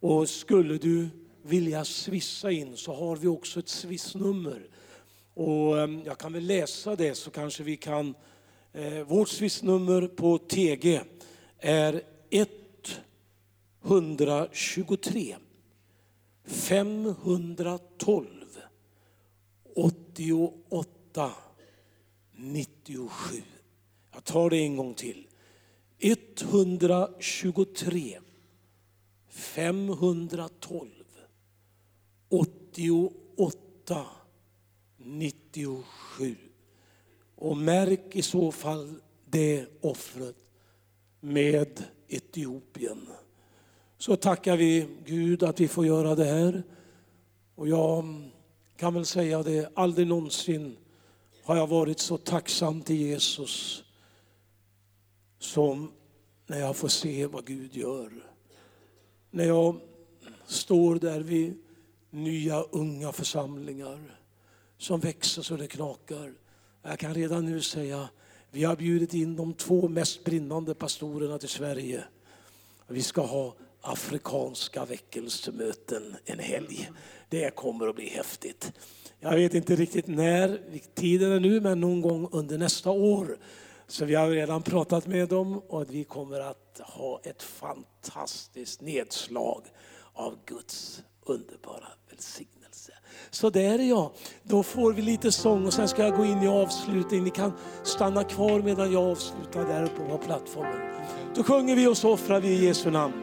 Och skulle du vilja svissa in så har vi också ett swissnummer. Och ehm, jag kan väl läsa det så kanske vi kan Eh, vårt swissnummer på TG är 123 512 88 97. Jag tar det en gång till. 123 512 88 97. Och märk i så fall det offret med Etiopien. Så tackar vi Gud att vi får göra det här. Och jag kan väl säga det, aldrig någonsin har jag varit så tacksam till Jesus som när jag får se vad Gud gör. När jag står där vid nya unga församlingar som växer så det knakar. Jag kan redan nu säga, vi har bjudit in de två mest brinnande pastorerna till Sverige. Vi ska ha afrikanska väckelsemöten en helg. Det kommer att bli häftigt. Jag vet inte riktigt när tiden är nu, men någon gång under nästa år. Så vi har redan pratat med dem och vi kommer att ha ett fantastiskt nedslag av Guds underbara välsignelse. Så där är jag. Då får vi lite sång och sen ska jag gå in i avslutning. Ni kan stanna kvar medan jag avslutar där uppe på plattformen. Då sjunger vi och så offrar vi i Jesu namn.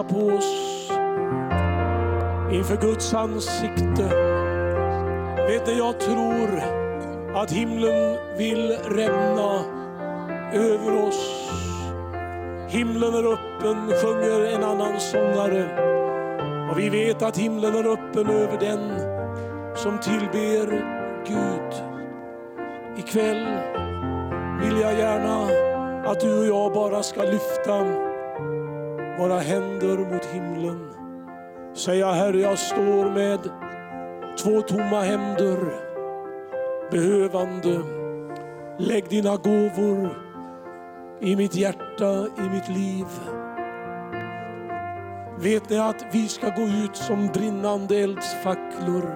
väntar på oss inför Guds ansikte. Vet ni, jag tror att himlen vill rämna över oss. Himlen är öppen, sjunger en annan sångare. Och vi vet att himlen är öppen över den som tillber Gud. Ikväll vill jag gärna att du och jag bara ska lyfta våra händer mot himlen. Säga Herre, jag står med två tomma händer, behövande. Lägg dina gåvor i mitt hjärta, i mitt liv. Vet ni att vi ska gå ut som brinnande eldsfacklor.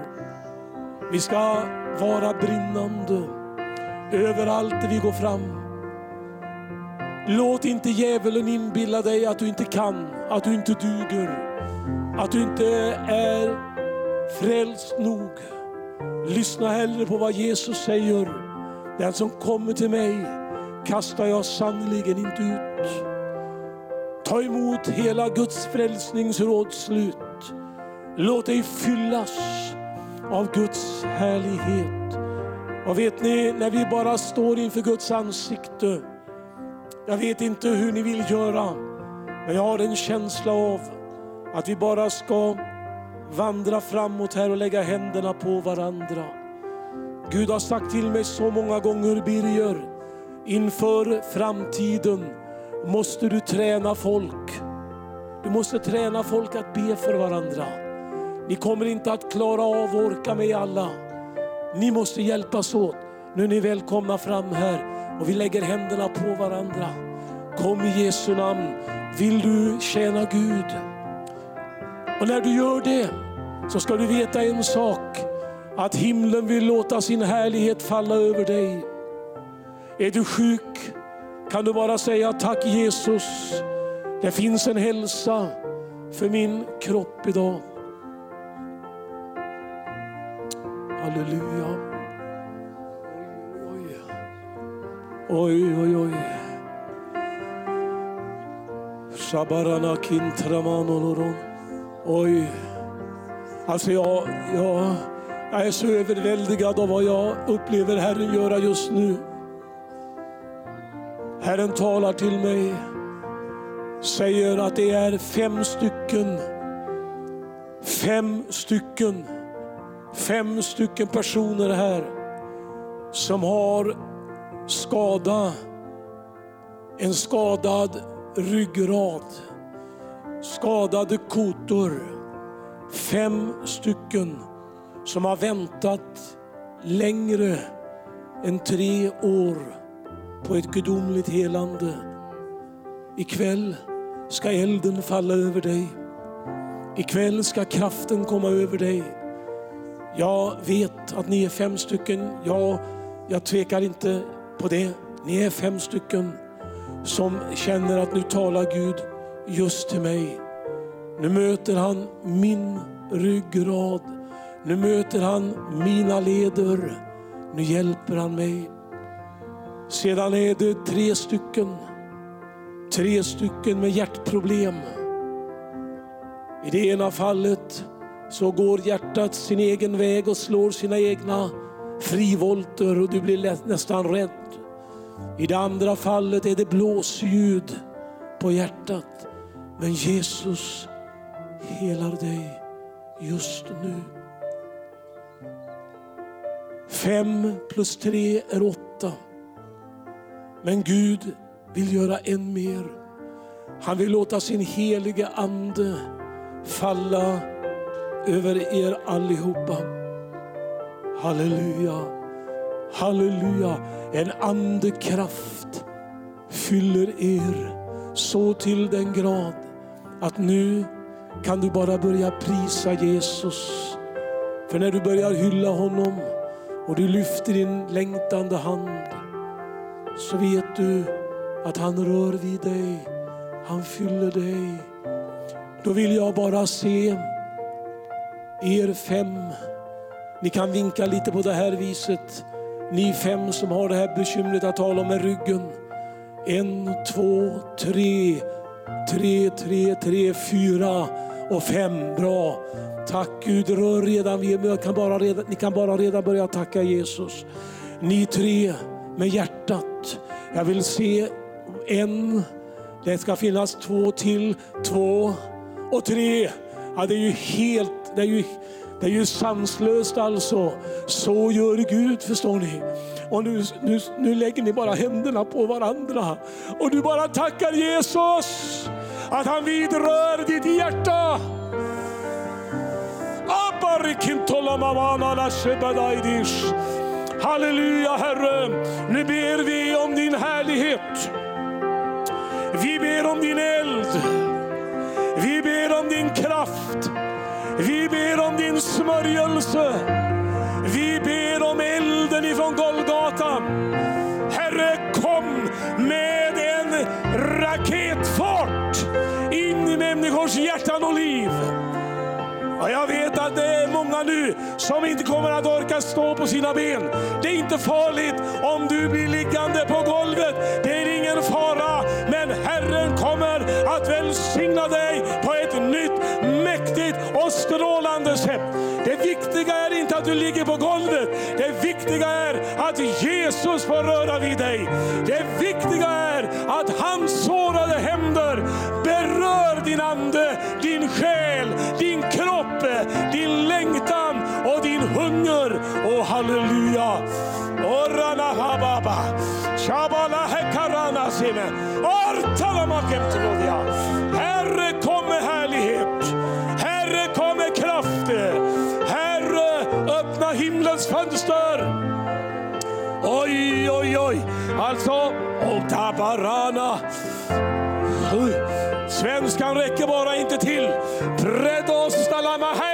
Vi ska vara brinnande överallt där vi går fram. Låt inte djävulen inbilla dig att du inte kan, att du inte duger, att du inte är frälst nog. Lyssna hellre på vad Jesus säger. Den som kommer till mig kastar jag sannerligen inte ut. Ta emot hela Guds frälsningsrådslut. Låt dig fyllas av Guds härlighet. Och vet ni, när vi bara står inför Guds ansikte jag vet inte hur ni vill göra, men jag har en känsla av att vi bara ska vandra framåt här och lägga händerna på varandra. Gud har sagt till mig så många gånger, Birger, inför framtiden måste du träna folk. Du måste träna folk att be för varandra. Ni kommer inte att klara av och orka med alla. Ni måste hjälpas åt. Nu är ni välkomna fram här och vi lägger händerna på varandra. Kom i Jesu namn. Vill du tjäna Gud? Och när du gör det så ska du veta en sak. Att himlen vill låta sin härlighet falla över dig. Är du sjuk kan du bara säga tack Jesus. Det finns en hälsa för min kropp idag. Halleluja. Oj, oj. oj. Shabarana kintramanoloron. Oj. Alltså jag, jag, jag är så överväldigad av vad jag upplever Herren göra just nu. Herren talar till mig, säger att det är fem stycken, fem stycken, fem stycken personer här som har skada, en skadad ryggrad, skadade kotor. Fem stycken som har väntat längre än tre år på ett gudomligt helande. Ikväll ska elden falla över dig. Ikväll ska kraften komma över dig. Jag vet att ni är fem stycken. Ja, jag tvekar inte på det. Ni är fem stycken som känner att nu talar Gud just till mig. Nu möter han min ryggrad. Nu möter han mina leder. Nu hjälper han mig. Sedan är det tre stycken. Tre stycken med hjärtproblem. I det ena fallet så går hjärtat sin egen väg och slår sina egna frivolter och du blir nästan rädd. I det andra fallet är det blåsljud på hjärtat. Men Jesus helar dig just nu. Fem plus tre är åtta. Men Gud vill göra än mer. Han vill låta sin heliga ande falla över er allihopa. Halleluja, halleluja. En andekraft fyller er så till den grad att nu kan du bara börja prisa Jesus. För när du börjar hylla honom och du lyfter din längtande hand så vet du att han rör vid dig. Han fyller dig. Då vill jag bara se er fem. Ni kan vinka lite på det här viset. Ni fem som har det här bekymret att tala med ryggen. En, två, tre, tre, tre, tre, fyra och fem. Bra. Tack Gud, rör redan vid mig. Kan bara redan, ni kan bara redan börja tacka Jesus. Ni tre med hjärtat. Jag vill se en, det ska finnas två till, två och tre. Ja, det är ju helt, det är ju, det är ju sanslöst alltså. Så gör Gud förstår ni. Och nu, nu, nu lägger ni bara händerna på varandra. Och du bara tackar Jesus att han vidrör ditt hjärta. Halleluja Herre, nu ber vi om din härlighet. Vi ber om din eld. Vi ber om din kraft. Vi ber om din smörjelse. Vi ber om elden ifrån Golgata. Herre, kom med en raketfart in i människors hjärtan och liv. Och jag vet att det är många nu som inte kommer att orka stå på sina ben. Det är inte farligt om du blir liggande på golvet. Det är ingen fara. Men Herren kommer att välsigna dig på ett nytt, mäktigt och strålande sätt. Det viktiga är inte att du ligger på golvet. Det viktiga är att Jesus får röra vid dig. Det viktiga är att hans sårade händer berör din ande, din själ, din kropp, din längtan och din hunger. Och halleluja! Orana hababa, shabala hekarana sime, Artalamakemtrodia. Herre kom med härlighet. Herre kom med kraft. Herre öppna himlens fönster. Oj, oj, oj. Alltså, Otabarana. Svenskan räcker bara inte till. Predostalamahaika estolomania.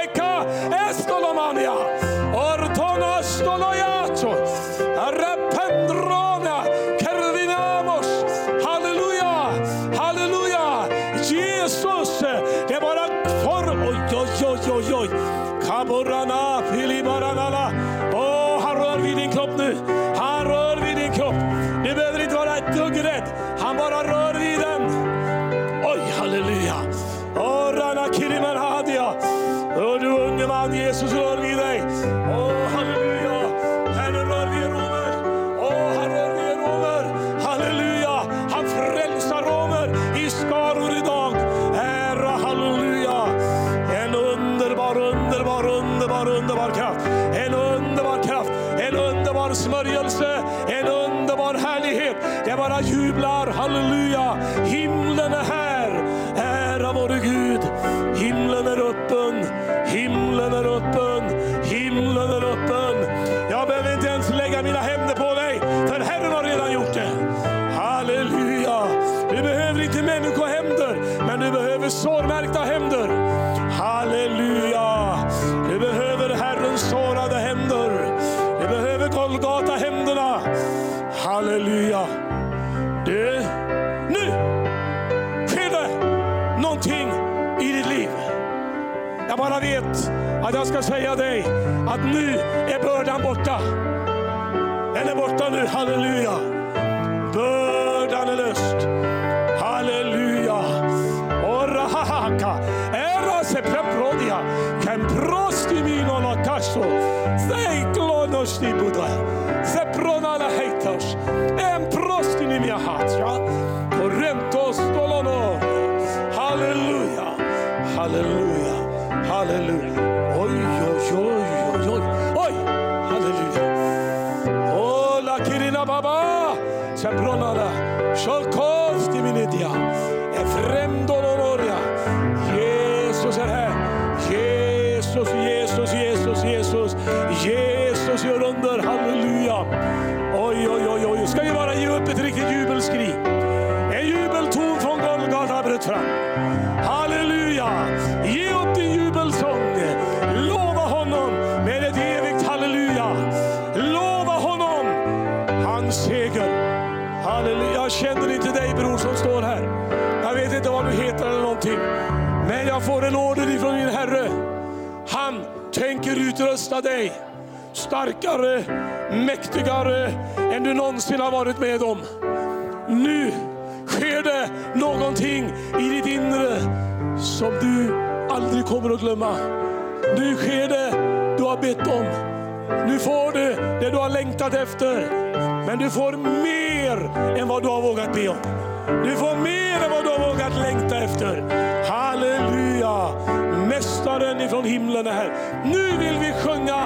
Se premprodia. Ken prosti mino la caso. Sei klonosti buda. Se pronala heitos. En prosti ni mia hatja. Starkare, mäktigare än du någonsin har varit med om. Nu sker det någonting i ditt inre som du aldrig kommer att glömma. Nu sker det du har bett om. Nu får du det du har längtat efter. Men du får mer än vad du har vågat be om. Du får mer än vad du har vågat längta efter. Halleluja! Mästaren ifrån himlen är här. Nu vill vi sjunga